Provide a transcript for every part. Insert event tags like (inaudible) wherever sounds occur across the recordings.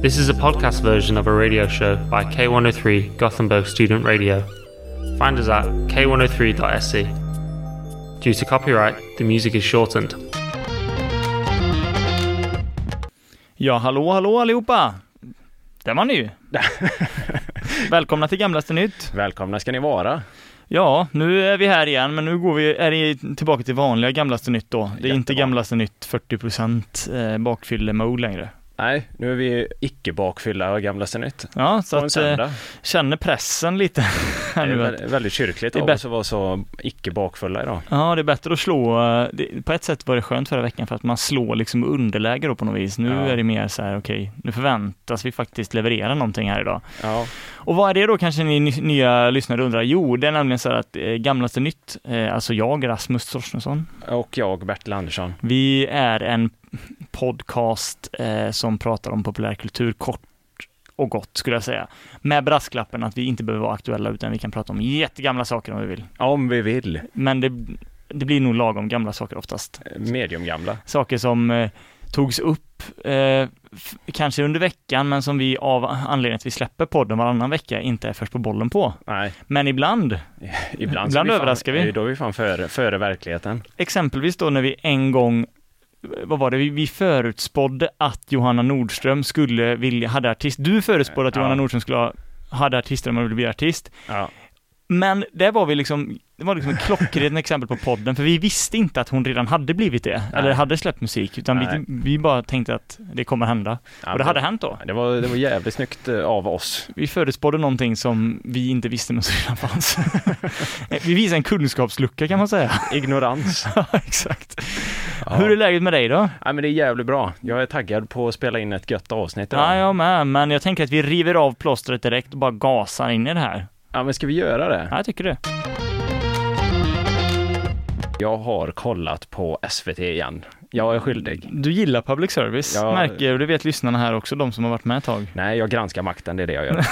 This is a podcast version of a radio show by K103 Gothenburg Student Radio. Find us at k103.se. Due to copyright, the music is shortened. Ja, hallå, hallå allihopa! Där var ni ju. (laughs) Välkomna till Gamlaste Nytt. Välkomna ska ni vara. Ja, nu är vi här igen, men nu går vi, är det tillbaka till vanliga Gamlaste Nytt då. Det är inte Jättebra. Gamlaste Nytt 40% eh, bakfylle-mode längre. Nej, nu är vi icke bakfylla och gamlaste nytt. Ja, så att eh, känner pressen lite Det är väldigt kyrkligt det är av oss att vara så icke bakfulla idag. ja, det är bättre att slå. eh, Det, på ett sätt var det skönt förra veckan för att man slår liksom underläge då på något vis. Nu Ja. är det mer så här, okej, nu förväntas vi faktiskt leverera någonting här idag. Ja, Och vad är det då kanske ni ny- nya lyssnare undrar? Jo, det är nämligen så här att eh, Gamlaste Nytt, eh, alltså jag, Rasmus Torstensson, och jag, Bertil Andersson. vi är en podcast eh, som pratar om populärkultur kort och gott skulle jag säga. Med brasklappen att vi inte behöver vara aktuella utan vi kan prata om jättegamla saker om vi vill. Om vi vill. Men det, det blir nog lagom gamla saker oftast. Mediumgamla. Saker som eh, togs upp eh, kanske under veckan men som vi av anledningen att vi släpper podden varannan vecka inte är först på bollen på. Nej, Men ibland (laughs) ibland, Ibland är överraskar vi. Fan, då är vi fan före, före verkligheten. exempelvis då när vi en gång vad var det, vi, förutspådde att Johanna Nordström skulle vilja, hade artist, du förutspådde att Ja. Johanna Nordström skulle ha, hade artister om hon ville bli artist. Ja, Men det var vi liksom, det var liksom ett klockrent (laughs) exempel på podden, för vi visste inte att hon redan hade blivit det, eller hade släppt musik, utan Nej. vi, vi bara tänkte att det kommer hända. ja Och det hade hänt då. Det var, det var jävligt snyggt eh, av oss. Vi förutspådde någonting som vi inte visste men som redan fanns. vi visade en kunskapslucka kan man säga. Ignorans. (laughs) Ja, exakt. Ja. Hur är läget med dig då? Nej, men det är jävligt bra. Jag är taggad på att spela in ett gött avsnitt idag. Ja, jag med, men jag tänker att vi river av plåstret direkt och bara gasar in i det här. ja, men ska vi göra det? Ja, jag tycker det. Jag har kollat på SVT igen. Jag är skyldig. Du gillar public service, Ja. märker jag, och det vet lyssnarna här också, de som har varit med ett tag. Nej, jag granskar makten, det är det jag gör.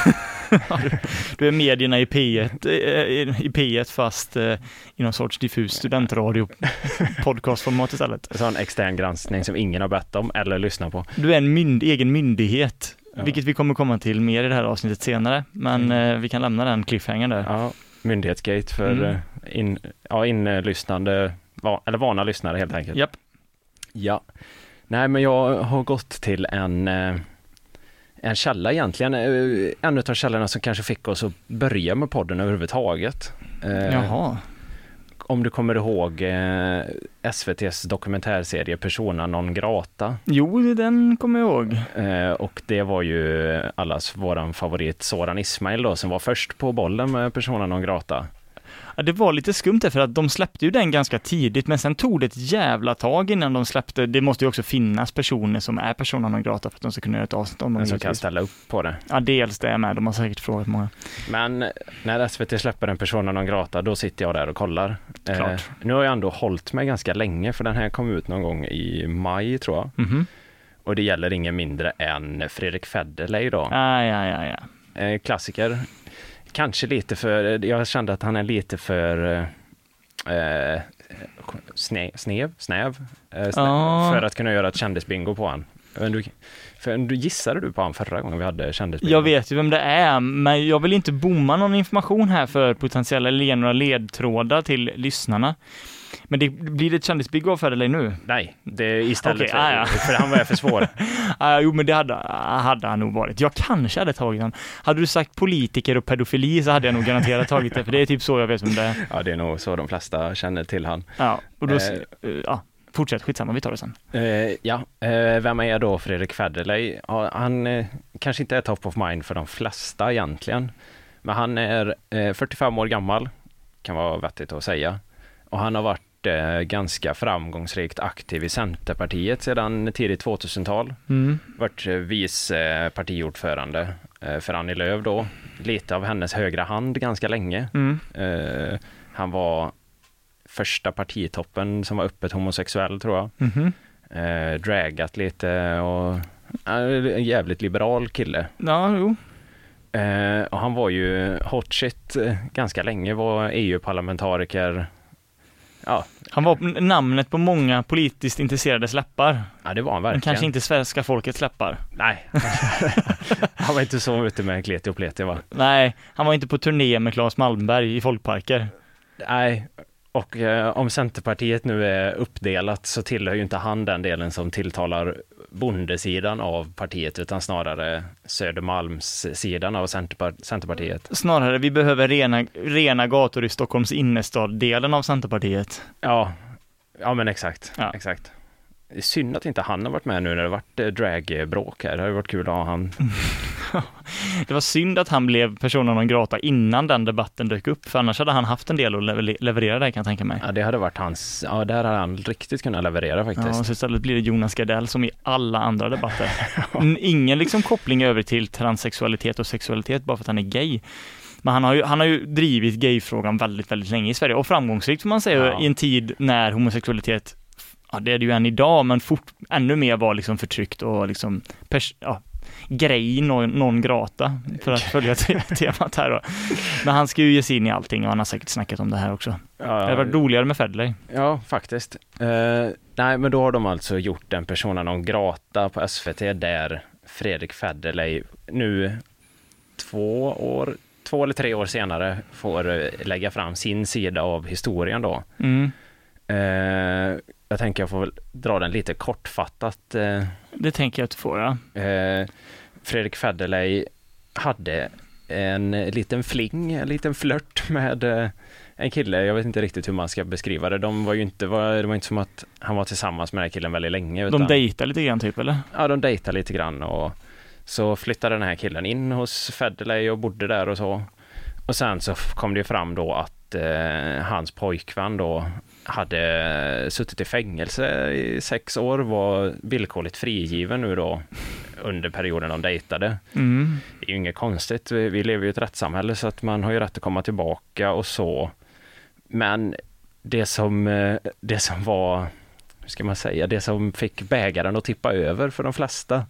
(laughs) Du är medierna i P1, eh, i P1 fast eh, i någon sorts diffus studentradio podcastformat istället. En sån extern granskning som ingen har bett om eller lyssnat på. Du är en mynd, egen myndighet, Ja. vilket vi kommer komma till mer i det här avsnittet senare, men eh, vi kan lämna den cliffhangern där. Ja, myndighetsgate för Mm. In, ja, inlyssnande, va, eller vana lyssnare helt enkelt. Japp. Ja. Nej, men jag har gått till en, eh, en källa egentligen. eh, En av källorna som kanske fick oss att börja med podden överhuvudtaget. Eh, Jaha. Om du kommer ihåg SVTs dokumentärserie Persona non grata. Jo, den kommer jag ihåg. Och det var ju allas våran favorit Soran Ismail då, som var först på bollen med Persona non grata. Ja, det var lite skumt där för att de släppte ju den ganska tidigt, men sen tog det ett jävla tag innan de släppte. Det måste ju också finnas personer som är personer non grata för att de ska kunna göra ett avsnitt om dem. Men som kan ställa upp på det. Ja, dels det med. De har säkert frågat många. Men när SVT släpper en Persona non grata, då sitter jag där och kollar. Eh, nu har jag ändå hållit mig ganska länge, för den här kom ut någon gång i maj tror jag. Mhm. Och det gäller ingen mindre än Fredrik Federley då. Ja, ja, ja, ja. Eh, klassiker. Kanske lite för, jag kände att han är lite för eh, sne, snev, snäv, eh, snä, Ja. för att kunna göra ett kändisbingo på han. Men du, för, du gissade du på han förra gången vi hade kändisbingo? Jag vet ju vem det är, men jag vill inte bomma någon information här för potentiella eller ge några ledtrådar till lyssnarna. Men det blir det ett kändisbingo av Federley nu? Nej, det är istället Okej, för, ah, ja. för han var för svår. (laughs) Ah, jo, men det hade, hade han nog varit. Jag kanske hade tagit den. Hade du sagt politiker och pedofili så hade jag nog garanterat tagit det, för det är typ så jag vet vem det är. Ja, det är nog så de flesta känner till han. Ja, och då, Eh. eh, ja, fortsätt, skitsamma, vi tar det sen. Eh, ja, eh, vem är då Fredrik Federley? Ja, han kanske inte är top of mind för de flesta egentligen. Men han är eh, 45 år gammal, kan vara vettigt att säga. Och han har varit ganska framgångsrikt aktiv i Centerpartiet sedan tidigt 2000-tal. Mm. Varit eh, vice eh, partiordförande eh, för Annie Lööf då. Lite av hennes högra hand ganska länge. Mm. Eh, han var första partitoppen som var öppet homosexuell tror jag. Mhm. Eh, dragat lite och en jävligt liberal kille. Ja, jo. Eh, och han var ju hot shit eh, ganska länge, var EU-parlamentariker Ja, Han var namnet på många politiskt intresserades läppar, ja det var han men verkligen. kanske inte svenska folkets läppar. Nej, (laughs) han var inte så ute med kleti och pleti va? Nej, han var inte på turné med Claes Malmberg i folkparker. Nej, och eh, om Centerpartiet nu är uppdelat så tillhör ju inte han den delen som tilltalar bondesidan av partiet utan snarare Södermalmssidan av Centerpar- Centerpartiet. Snarare, vi behöver rena, rena gator i Stockholms innerstad-delen av Centerpartiet. Ja, ja men exakt, Ja. exakt. Det är synd att inte han har varit med nu när det varit eh, dragbråk här. Det hade varit kul att ha han. (laughs) Det var synd att han blev personen non grata innan den debatten dök upp, för annars hade han haft en del att lever- leverera där kan jag tänka mig. Ja, det hade varit hans, ja där hade han riktigt kunnat leverera Ja, faktiskt. och så istället blir det Jonas Gardell som i alla andra debatter. (laughs) Ingen liksom koppling över till transsexualitet och sexualitet bara för att han är gay. Men han har ju, han har ju drivit gayfrågan väldigt, väldigt länge i Sverige och framgångsrikt får man säga Ja. i en tid när homosexualitet, ja det är det ju än idag, men fort, ännu mer var liksom förtryckt och liksom pers, ja, grej non, non grata, för att följa te- (laughs) temat här då. Men han ska ju ge sig in i allting och han har säkert snackat om det här också. Det hade varit roligare med Federley. Ja, faktiskt. Eh, nej, men då har de alltså gjort en persona non grata på SVT där Fredrik Federley nu två år, två eller tre år senare får eh, lägga fram sin sida av historien då. Mm. Eh, jag tänker jag får väl dra den lite kortfattat. Eh, Det tänker jag att du får, ja. Eh, Fredrik Federley hade en liten fling, en liten flört med eh, en kille, jag vet inte riktigt hur man ska beskriva det. De var ju inte, var, det var inte som att han var tillsammans med den här killen väldigt länge. De Utan, dejtar lite grann typ, eller? ja, de dejtade lite grann och så flyttade den här killen in hos Federley och bodde där och så. Och sen så kom det ju fram då att eh, hans pojkvän då hade suttit i fängelse i sex år, var villkorligt frigiven nu då under perioden de dejtade. Mm. Det är ju inget konstigt, vi vi lever ju i ett rättssamhälle så att man har ju rätt att komma tillbaka och så. Men det som, eh, det som var, hur ska man säga, det som fick bägaren att tippa över för de flesta,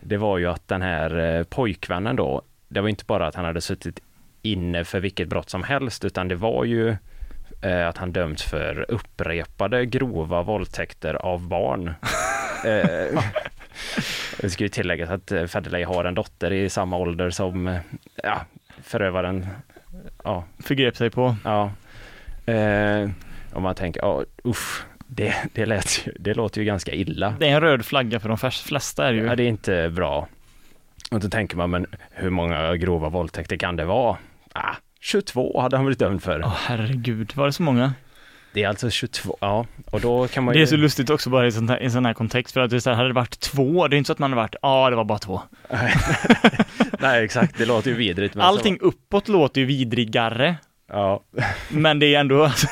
det var ju att den här eh, pojkvännen då, det var inte bara att han hade suttit inne för vilket brott som helst, utan det var ju eh, att han dömts för upprepade grova våldtäkter av barn. (laughs) eh, det ska ju tilläggas att eh, Federley har en dotter i samma ålder som eh, ja, förövaren. Ja, Förgrep sig på. ja. Eh, om man tänker, ja, usch, det, det, lät, det låter ju ganska illa. Det är en röd flagga för de flesta är det ju. Ja, det är inte bra. Och då tänker man, men hur många grova våldtäkter kan det vara? Ah, 22 hade han blivit dömd för. Åh herregud, var det så många? Det är alltså 22, ja, och då kan man Det ju... är så lustigt också bara i sån här, i sån här kontext för att det så här, hade det varit två, det är inte så att man har varit, ja det var bara två. Nej, (laughs) exakt, det låter ju vidrigt. Men Allting uppåt låter ju vidrigare, Så, ja, men det är ändå, alltså,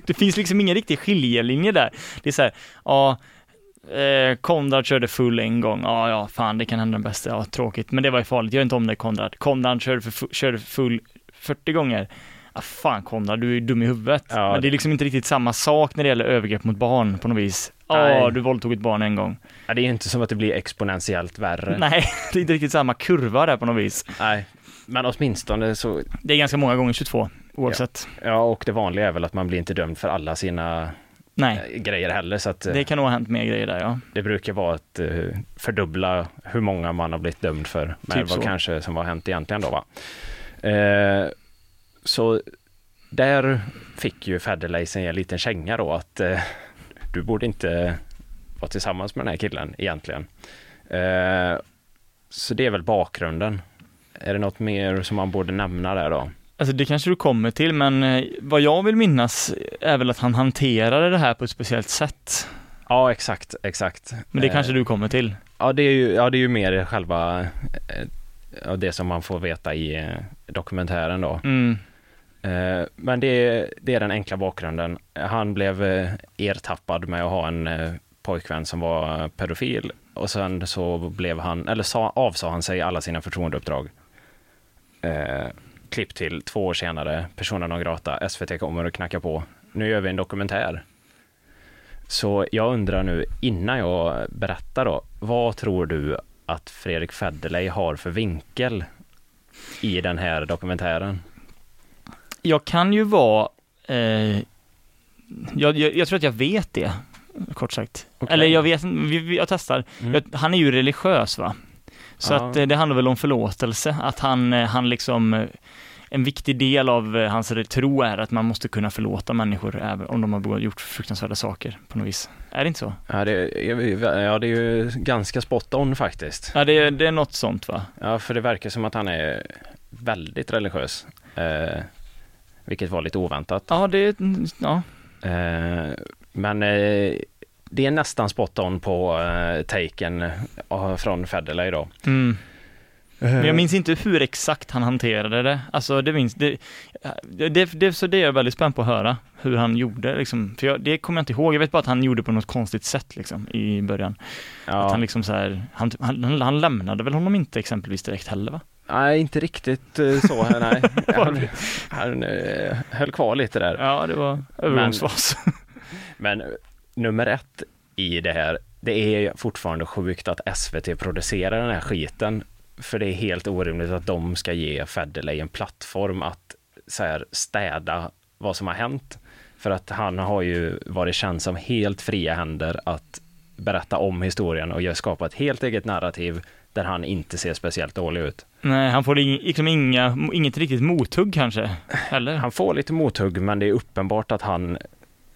(laughs) det finns liksom ingen riktig skiljelinje där. Det är så här, ja, eh, Konrad körde full en gång, ja ja, fan det kan hända den bästa, ja tråkigt, men det var ju farligt, gör inte om det Konrad. Konrad körde, för, körde full 40 gånger. Ja, fan Konrad, du är ju dum i huvudet. Ja, men det är liksom inte riktigt samma sak när det gäller övergrepp mot barn på något vis. Ja, Nej. du våldtog ett barn en gång. Ja, det är inte som att det blir exponentiellt värre. Nej, (laughs) det är inte riktigt samma kurva där på något vis. Nej. Men åtminstone så, Det är ganska många gånger 22, oavsett. ja och det vanliga är väl att man blir inte dömd för alla sina Nej, eh, grejer heller så att eh, det kan nog ha hänt mer grejer där ja. det brukar vara att eh, fördubbla hur många man har blivit dömd för. Men Typ vad så. kanske som har hänt egentligen då va. Eh, så där fick ju Federley sig en liten känga då att eh, du borde inte vara tillsammans med den här killen egentligen. Eh, så det är väl bakgrunden. Är det något mer som man borde nämna där då? Alltså det kanske du kommer till, men eh, vad jag vill minnas är väl att han hanterade det här på ett speciellt sätt. Ja, exakt, exakt. Men det Eh, kanske du kommer till. Ja, det är ju, ja, det är ju mer själva ja, det som man får veta i eh, dokumentären då. Mm. Eh, men det, är- det är den enkla bakgrunden. Han blev eh, ertappad med att ha en pojkvän som var pedofil och sen så blev han, eller sa, avsa han sig alla sina förtroendeuppdrag. Eh, klipp till två år senare, personen non grata, SVT kommer och knackar på. Nu gör vi en dokumentär. Så jag undrar nu, innan jag berättar då, vad tror du att Fredrik Federley har för vinkel i den här dokumentären? Jag kan ju vara eh, jag, jag, jag tror att jag vet det, kort sagt. Okej. Eller jag vet vi, vi, jag testar. Mm. Jag, han är ju religiös va? Så Ja. att eh, det handlar väl om förlåtelse, att han, eh, han liksom eh, en viktig del av eh, hans tro är att man måste kunna förlåta människor även om de har gjort fruktansvärda saker på något vis. Är det inte så? Ja det, är- ja, det är ju ganska spot on faktiskt. Ja, det, är- det är något sånt va? Ja, för det verkar som att han är väldigt religiös. Eh, vilket var lite oväntat. Ja, det är, ja. Eh, men eh, det är nästan spot on på eh, taken eh, från Federley då. Mm. Men jag minns inte hur exakt han hanterade det. Alltså det minns, det, det, det, så det är jag väldigt spänd på att höra, hur han gjorde liksom. För jag, det kommer jag inte ihåg, jag vet bara att han gjorde på något konstigt sätt liksom i början. Att Ja, han liksom så här, han, han, han lämnade väl honom inte exempelvis direkt heller va? nej, inte riktigt eh, så. Nej. (laughs) Han, han eh, höll kvar lite där. Ja, det var övergångsfas. Men eh, nummer ett i det här, det är fortfarande sjukt att SVT producerar den här skiten. För det är helt orimligt att de ska ge Federley en plattform att så här, städa vad som har hänt. För att han har ju varit känd som helt fria händer att berätta om historien och skapa ett helt eget narrativ där han inte ser speciellt dålig ut. Nej, han får liksom inga, inget riktigt mothugg kanske, heller. Han får lite mothugg men det är uppenbart att han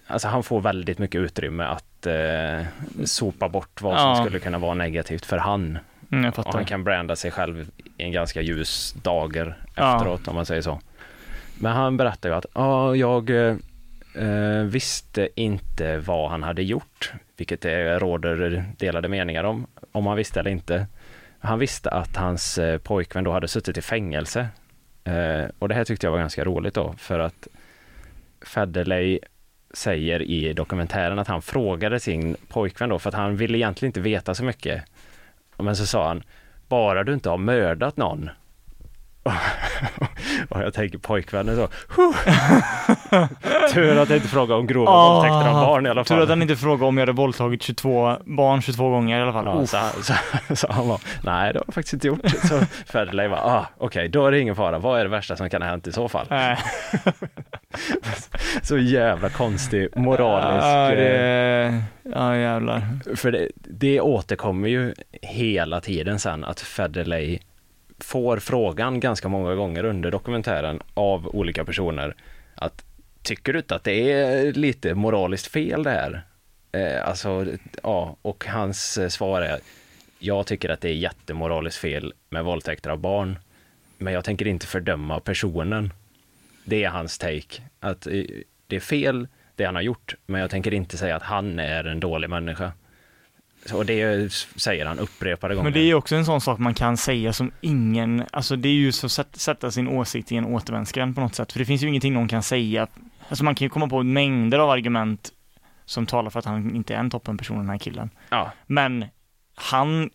Alltså han får väldigt mycket utrymme att eh, sopa bort vad som Ja. skulle kunna vara negativt för han. Mm, jag Och han kan branda sig själv i en ganska ljus dager Ja. efteråt om man säger så. Men han berättar ju att ja, jag eh, eh, visste inte vad han hade gjort, vilket det råder delade meningar om, om han visste eller inte. Han visste att hans eh, pojkvän då hade suttit i fängelse. Eh, och det här tyckte jag var ganska roligt då, för att Federley säger i dokumentären att han frågade sin pojkvän då, för att han ville egentligen inte veta så mycket. Men så sa han, bara du inte har mördat någon. (laughs) och jag tänker pojkvännen så, (laughs) tur att jag inte frågade om grova Ah, våldtäkter av barn i alla fall. Tur att han inte frågade om jag hade våldtagit 22 barn 22 gånger i alla fall. Ja, så, så, (laughs) så han var, nej det har jag faktiskt inte gjort. Så Federley var, ah, okej, då är det ingen fara. Vad är det värsta som kan ha hänt i så fall? Så jävla konstig moralisk. Ja, eh, det, ja jävlar. För det, det återkommer ju hela tiden sen att Federley får frågan ganska många gånger under dokumentären av olika personer att tycker du inte att det är lite moraliskt fel det här? Eh, alltså, ja, och hans eh, svar är jag tycker att det är jättemoraliskt fel med våldtäkter av barn, men jag tänker inte fördöma personen. Det är hans take, att eh, det är fel det han har gjort, men jag tänker inte säga att han är en dålig människa. Och det säger han upprepade gånger. Men det är också en sån sak man kan säga som ingen, alltså det är ju så att sätt- sätta sin åsikt i en återvändsgränd på något sätt. För det finns ju ingenting någon kan säga. Alltså man kan ju komma på mängder av argument som talar för att han inte är en toppenperson den här killen. Ja, Men han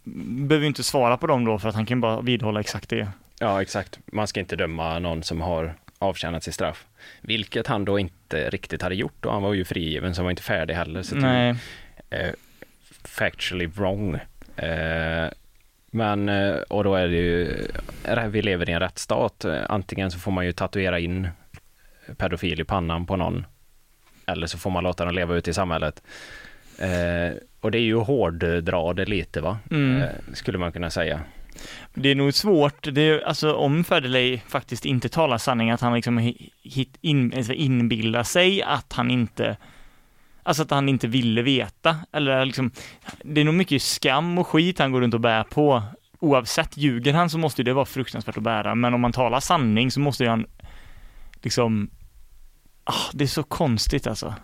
behöver ju inte svara på dem då för att han kan bara vidhålla exakt det. ja, exakt. Man ska inte döma någon som har avtjänat sitt straff. Vilket han då inte riktigt hade gjort och han var ju frigiven så han var inte färdig heller. Så det Nej. eh, factually wrong. Eh, men, eh, och då är det ju, eh, vi lever i en rättsstat. Eh, Antingen så får man ju tatuera in pedofil i pannan på någon. Eller så får man låta dem leva ute i samhället. Eh, och det är ju hårddra det lite va? Mm. Eh, skulle man kunna säga. Det är nog svårt, det är, alltså om Federley faktiskt inte talar sanning, att han liksom hi- hit, in, alltså inbillar sig att han inte, alltså att han inte ville veta, eller liksom, det är nog mycket skam och skit han går runt och bär på. Oavsett, ljuger han så måste det vara fruktansvärt att bära, men om man talar sanning så måste han liksom, ah, det är så konstigt alltså.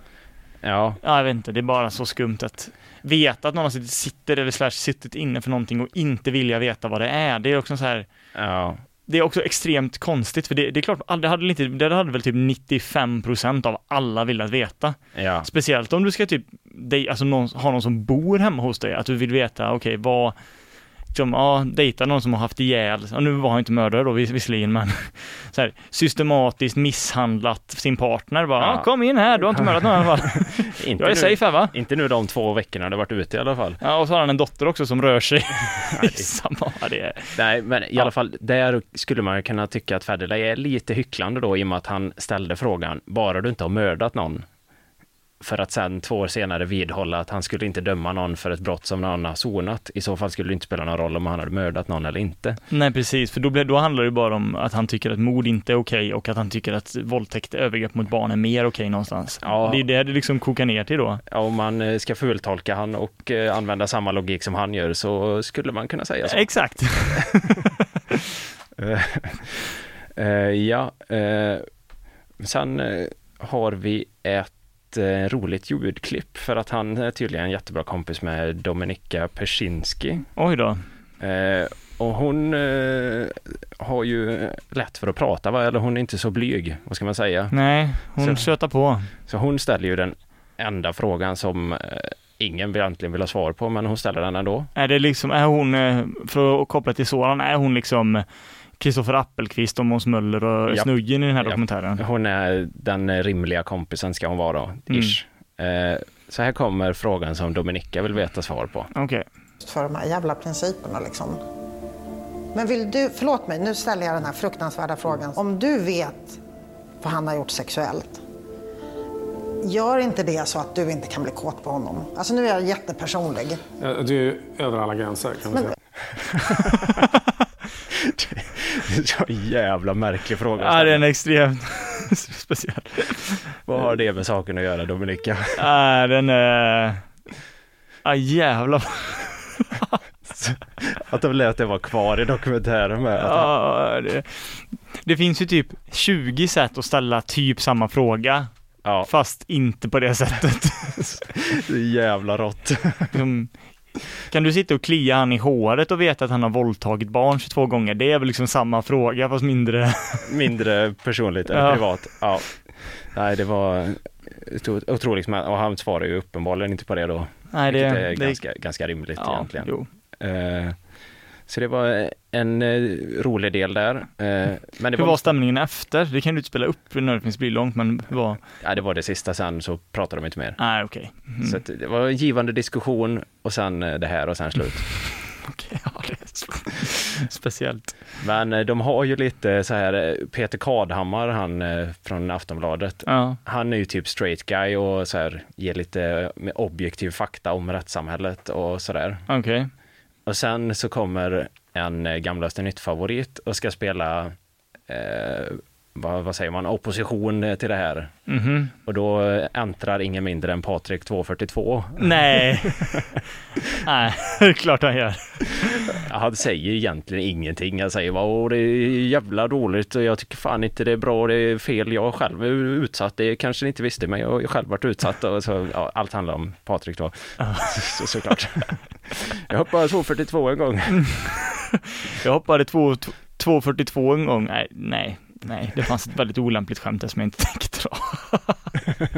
Ja, Ja, jag vet inte, det är bara så skumt att veta att någon har suttit- sitter eller slash suttit inne för någonting och inte vilja veta vad det är. Det är också så här, ja, det är också extremt konstigt för det, det är klart, det hade, inte, det hade väl typ 95% av alla velat veta. ja, Speciellt om du ska typ, dig, alltså någon, ha någon som bor hemma hos dig, att du vill veta, okej, vad, liksom, ja, dejta någon som har haft ihjäl, ja, nu var han inte mördare då vis- visserligen, men (laughs) så här, systematiskt misshandlat sin partner, bara, Ja. ja. kom in här, du har inte mördat någon i alla fall. (laughs) inte, Jag är nu, safe här va? inte nu de två veckorna det varit ute i alla fall. Ja, och så har han en dotter också som rör sig (laughs) i samma, det är, Nej, men i Ja. alla fall, där skulle man ju kunna tycka att Federley är lite hycklande då i och med att han ställde frågan, bara du inte har mördat någon. För att sen två år senare vidhålla att han skulle inte döma någon för ett brott som någon har sonat. I så fall skulle det inte spela någon roll om han hade mördat någon eller inte. Nej precis, för då, blir, då handlar det bara om att han tycker att mord inte är okej och att han tycker att våldtäkt, övergrepp mot barn är mer okej någonstans. Ja. Det är det det liksom kokar ner till då. Ja, Om man eh, ska fultolka han och eh, använda samma logik som han gör så skulle man kunna säga så. Exakt. (laughs) Eh, ja, sen har vi ett eh, roligt ljudklipp för att han är tydligen en jättebra kompis med Dominika Persinski. Oj då. Eh, och hon eh, har ju lätt för att prata, va? eller hon är inte så blyg, vad ska man säga? Nej, hon Så- tjötar på. Så hon ställer ju den enda frågan som eh, ingen egentligen vill ha svar på, men hon ställer den ändå. Är det liksom, är hon, eh, för att koppla till Soran, är hon liksom Kristoffer Appelqvist och Måns Möller och Japp. Snuggen i den här Japp. dokumentären? Hon är den rimliga kompisen ska hon vara då, Mm. ish. Eh, så här kommer frågan som Dominika vill veta svar på. Okej. för de här jävla principerna liksom. Men vill du, förlåt mig, nu ställer jag den här fruktansvärda frågan. Om du vet vad han har gjort sexuellt, gör inte det så att du inte kan bli kåt på honom? Alltså nu är jag jättepersonlig. Ja, Det är ju över alla gränser kan man Men- säga. (laughs) Det är så jävla märklig fråga. Ja, det är en extremt (laughs) speciell. Vad har det med saken att göra Dominika? Ja, den är... Ja, jävlar. (laughs) Att de lät det vara kvar i dokumentären med. Ja, det, det finns ju typ 20 sätt att ställa typ samma fråga, ja, fast inte på det sättet. (laughs) det är jävla rått. Kan du sitta och klia han i håret och veta att han har våldtagit barn 22 gånger? Det är väl liksom samma fråga fast mindre. Mindre personligt eller Ja. privat. Ja. Nej, det var otro- otroligt. Och han svarar ju uppenbarligen inte på det då. Nej, det, är det ganska, ganska rimligt ja, egentligen. Jo. Eh, så det var en eh, rolig del där. Eh, men det Hur var, var stämningen efter? Det kan du inte spela upp när det finns blir långt, men hur var? ja, det var det sista sen så pratade de inte mer. Nej, okej. Mm. Så det var en givande diskussion och sen eh, det här och sen slut. (laughs) Okej, ja, det är spe- (laughs) speciellt. Men de har ju lite så här, Peter Kadhammar, han från Aftonbladet, Ja, han är ju typ straight guy och så här, ger lite objektiv fakta om rättssamhället och sådär. okej. Och sen så kommer en eh, gamlaste nytt-favorit och ska spela, eh, vad, vad säger man, opposition till det här. Mhm. Och då eh, äntrar ingen mindre än Patrik 242. Nej. (laughs) Nej, det är klart han gör. Han säger egentligen ingenting. Han säger bara åh det är jävla dåligt och jag tycker fan inte det är bra, det är fel, jag själv är utsatt, det kanske ni inte visste men jag har själv varit utsatt och så, ja, allt handlar om Patrik då. Så, såklart. Jag hoppade 242 en gång. Jag hoppade två- t- 2.42 en gång. Nej, nej, nej. Det fanns ett väldigt olämpligt skämt där som jag inte (laughs) tänkte dra. (laughs)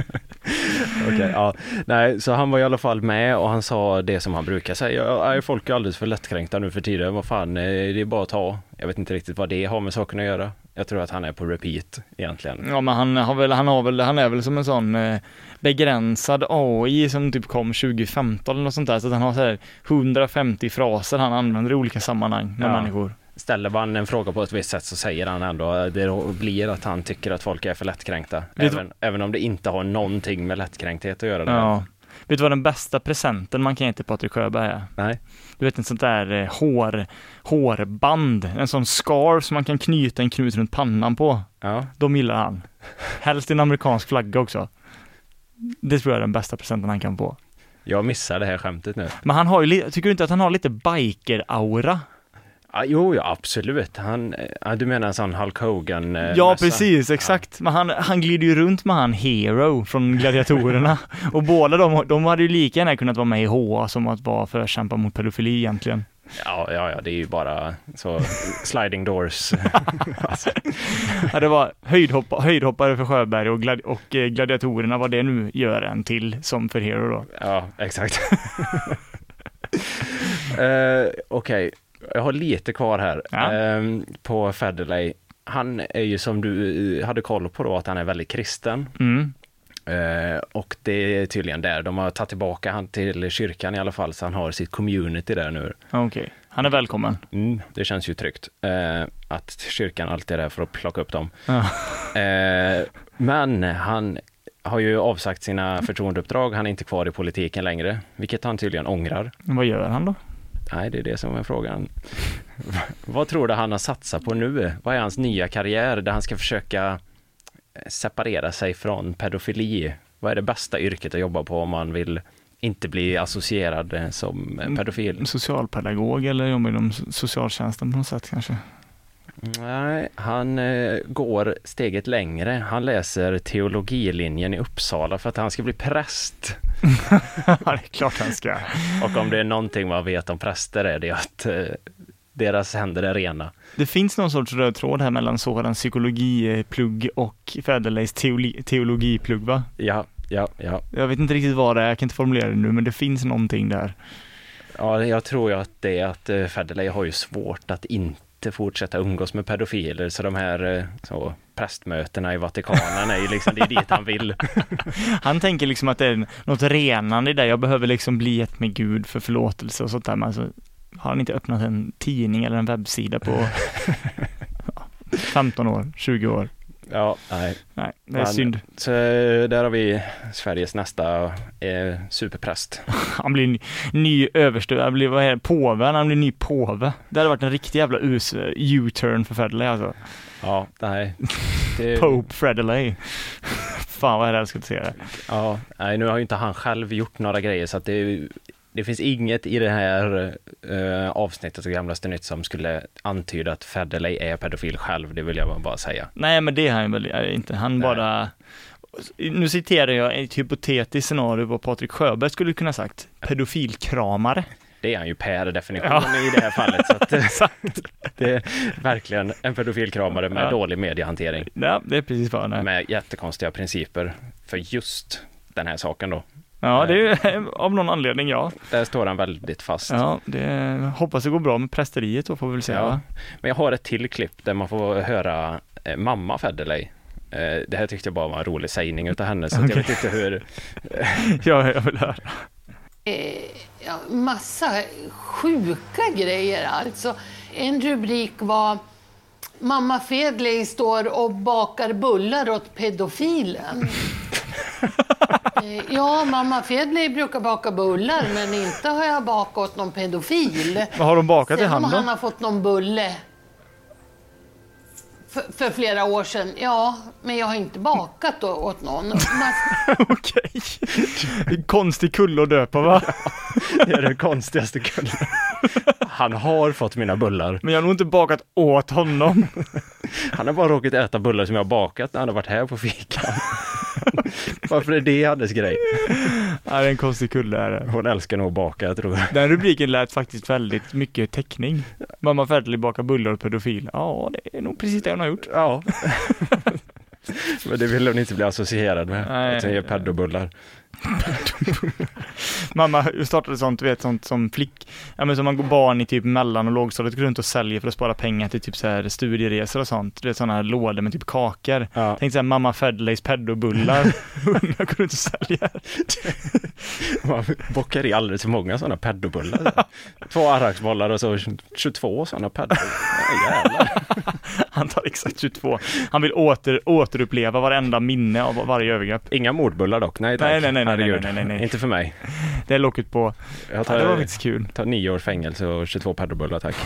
Okej, ja. Nej, så han var i alla fall med och han sa det som han brukar säga. Folk är alldeles för lättkränkta nu för tiden. Vad fan, eh, det är bara att ta. Jag vet inte riktigt vad det har med saken att göra. Jag tror att han är på repeat egentligen. Ja, men han har väl, han har väl, han är väl som en sån eh, begränsad AI som typ kom 2015 eller något sånt där. Så att han har så här 150 fraser han använder i olika sammanhang med Ja. människor. Ställer man en fråga på ett visst sätt så säger han ändå det blir att han tycker att folk är för lättkränkta. Du- Även, även om det inte har någonting med lättkränkthet att göra. det. Ja. Vet du vad den bästa presenten man kan ge till Patrik Sjöberg är? Nej. Du vet en sånt där eh, hår, hårband, en sån scarf som man kan knyta en knut runt pannan på. Ja. De gillar han. Helst en amerikansk flagga också. Det tror jag är den bästa presenten han kan få. Jag missar det här skämtet nu. Men han har ju, tycker du inte att han har lite biker-aura? Ja, jo, ja, absolut. Han, ja, du menar en sån Hulk Hogan? eh, Ja, mössa? precis, exakt. Men han, han glider ju runt med han Hero från Gladiatorerna. (laughs) Och båda de, de hade ju lika gärna kunnat vara med i HA som att vara förkämpa mot pedofili egentligen. Ja, ja, ja, det är ju bara så sliding doors. alltså, (laughs) Ja, det var höjdhoppa, höjdhoppare för Sjöberg och, glad, och eh, gladiatorerna, vad det nu gör en till som för Hero då. ja, exakt. uh, (laughs) Okej, jag har lite kvar här Ja. Ehm, på Federley. Han är ju som du hade koll på då att han är väldigt kristen. Mm. Eh, och det är tydligen där. De har tagit tillbaka han till kyrkan i alla fall, så han har sitt community där nu. Okej, han är välkommen. Mm, det känns ju tryggt eh, att kyrkan alltid är där för att plocka upp dem. Ja. Eh, men han har ju avsagt sina förtroendeuppdrag. Han är inte kvar i politiken längre, vilket han tydligen ångrar. Men vad gör han då? Nej, det är det som är frågan. Vad tror du han har satsat på nu? Vad är hans nya karriär där han ska försöka eh, separera sig från pedofili? Vad är det bästa yrket att jobba på om man vill inte bli associerad eh, som eh, pedofil? Socialpedagog eller jobba inom socialtjänsten på något sätt kanske? Nej, han eh, går steget längre. Han läser teologilinjen i Uppsala för att han ska bli präst. (laughs) ja, det är klart han ska. Och om det är någonting man vet om präster är det att eh, deras händer är rena. Det finns någon sorts röd tråd här mellan sådan psykologiplugg och Federleys teoli- teologiplugg va? Ja, ja, ja. Jag vet inte riktigt vad det är, jag kan inte formulera det nu, men det finns någonting där. Ja, jag tror ju att det är att eh, Federley har ju svårt att inte fortsätta umgås med pedofiler, så de här eh, så, prästmötena i Vatikanen är ju liksom, det är dit han vill. (laughs) Han tänker liksom att det är något renande i det, jag behöver liksom bli ett med Gud för förlåtelse och sånt där, men alltså, har han inte öppnat en tidning eller en webbsida på (laughs) ja, 15 år, 20 år? Ja, nej. Nej, det är Men- synd. Så eh, där har vi Sveriges nästa eh, superpräst. (laughs) Han blir ny, ny överste, han blir, vad är det, påve, han blir ny påve. Det hade varit en riktig jävla us, U-turn för Federley alltså. Ja, nej. (laughs) Det, Pope Federley. (laughs) Fan vad jag hade älskat att se det. Ja, nej, nu har ju inte han själv gjort några grejer så att det, det finns inget i det här eh, avsnittet av Gamlaste Nytt som skulle antyda att Federley är pedofil själv, det vill jag bara säga. Nej men det är han väl inte, han Nej. bara nu citerar jag ett hypotetiskt scenario vad Patrik Sjöberg skulle kunna sagt. Pedofilkramare. Det är han ju per definition i det här fallet. Så att, (laughs) eh, det är verkligen en pedofilkramare med Ja. dålig mediehantering. Ja, det är precis vad han är. Med jättekonstiga principer för just den här saken då. Ja, det är (laughs) av någon anledning ja. Där står han väldigt fast. Ja, det hoppas det går bra med prästeriet då får vi väl se. Ja. Men jag har ett till klipp där man får höra eh, mamma Federley. Eh, det här tyckte jag bara var en rolig sägning utav henne, så att jag vet inte hur... (laughs) Ja, jag vill höra. Eh, ja, massa sjuka grejer alltså. En rubrik var Mamma Fedley står och bakar bullar åt pedofilen. (laughs) Ja, mamma Fedley brukar baka bullar men inte har jag bakat åt någon pedofil. Vad har de bakat i Sen om han har fått någon bulle för, för flera år sedan. Ja, men jag har inte bakat då åt någon. (laughs) Man, Okej. En konstig kulle att döpa va? (laughs) Det är den konstigaste kullen. Han har fått mina bullar. Men jag har nog inte bakat åt honom. (laughs) Han har bara råkat äta bullar som jag har bakat när han har varit här på fikan. Varför är det hennes grej? Ja, det är en konstig kulle är det. Hon älskar nog att baka, jag tror. Den rubriken lät faktiskt väldigt mycket teckning. Mamma Federley bakar bullar åt pedofil. Ja, det är nog precis det hon har gjort. Ja. (laughs) Men det vill hon inte bli associerad med. Nej. Att hon ger pedobullar. (laughs) Mamma startade sånt, du vet sånt som flick, ja men som man går barn i typ mellan och lågstadiet går runt och säljer för att spara pengar till typ så här studieresor och sånt. Du vet sådana här lådor med typ kakor. Ja. Tänk såhär mamma Federleys pedobullar. Unga (laughs) går runt och säljer. (laughs) Man bockar i alldeles för många sådana pedobullar. Två arraksbollar och så 22 sådana pedobullar. Ja. Han tar exakt 22. Han vill åter, återuppleva varenda minne av varje övergrepp. Inga mordbullar dock, nej tack. Nej, nej, nej, Herregud. nej, nej, nej. Inte för mig. Det är locket på. Jag Ja, tar, det var faktiskt kul. tar nio års fängelse och 22 pedobullar tack.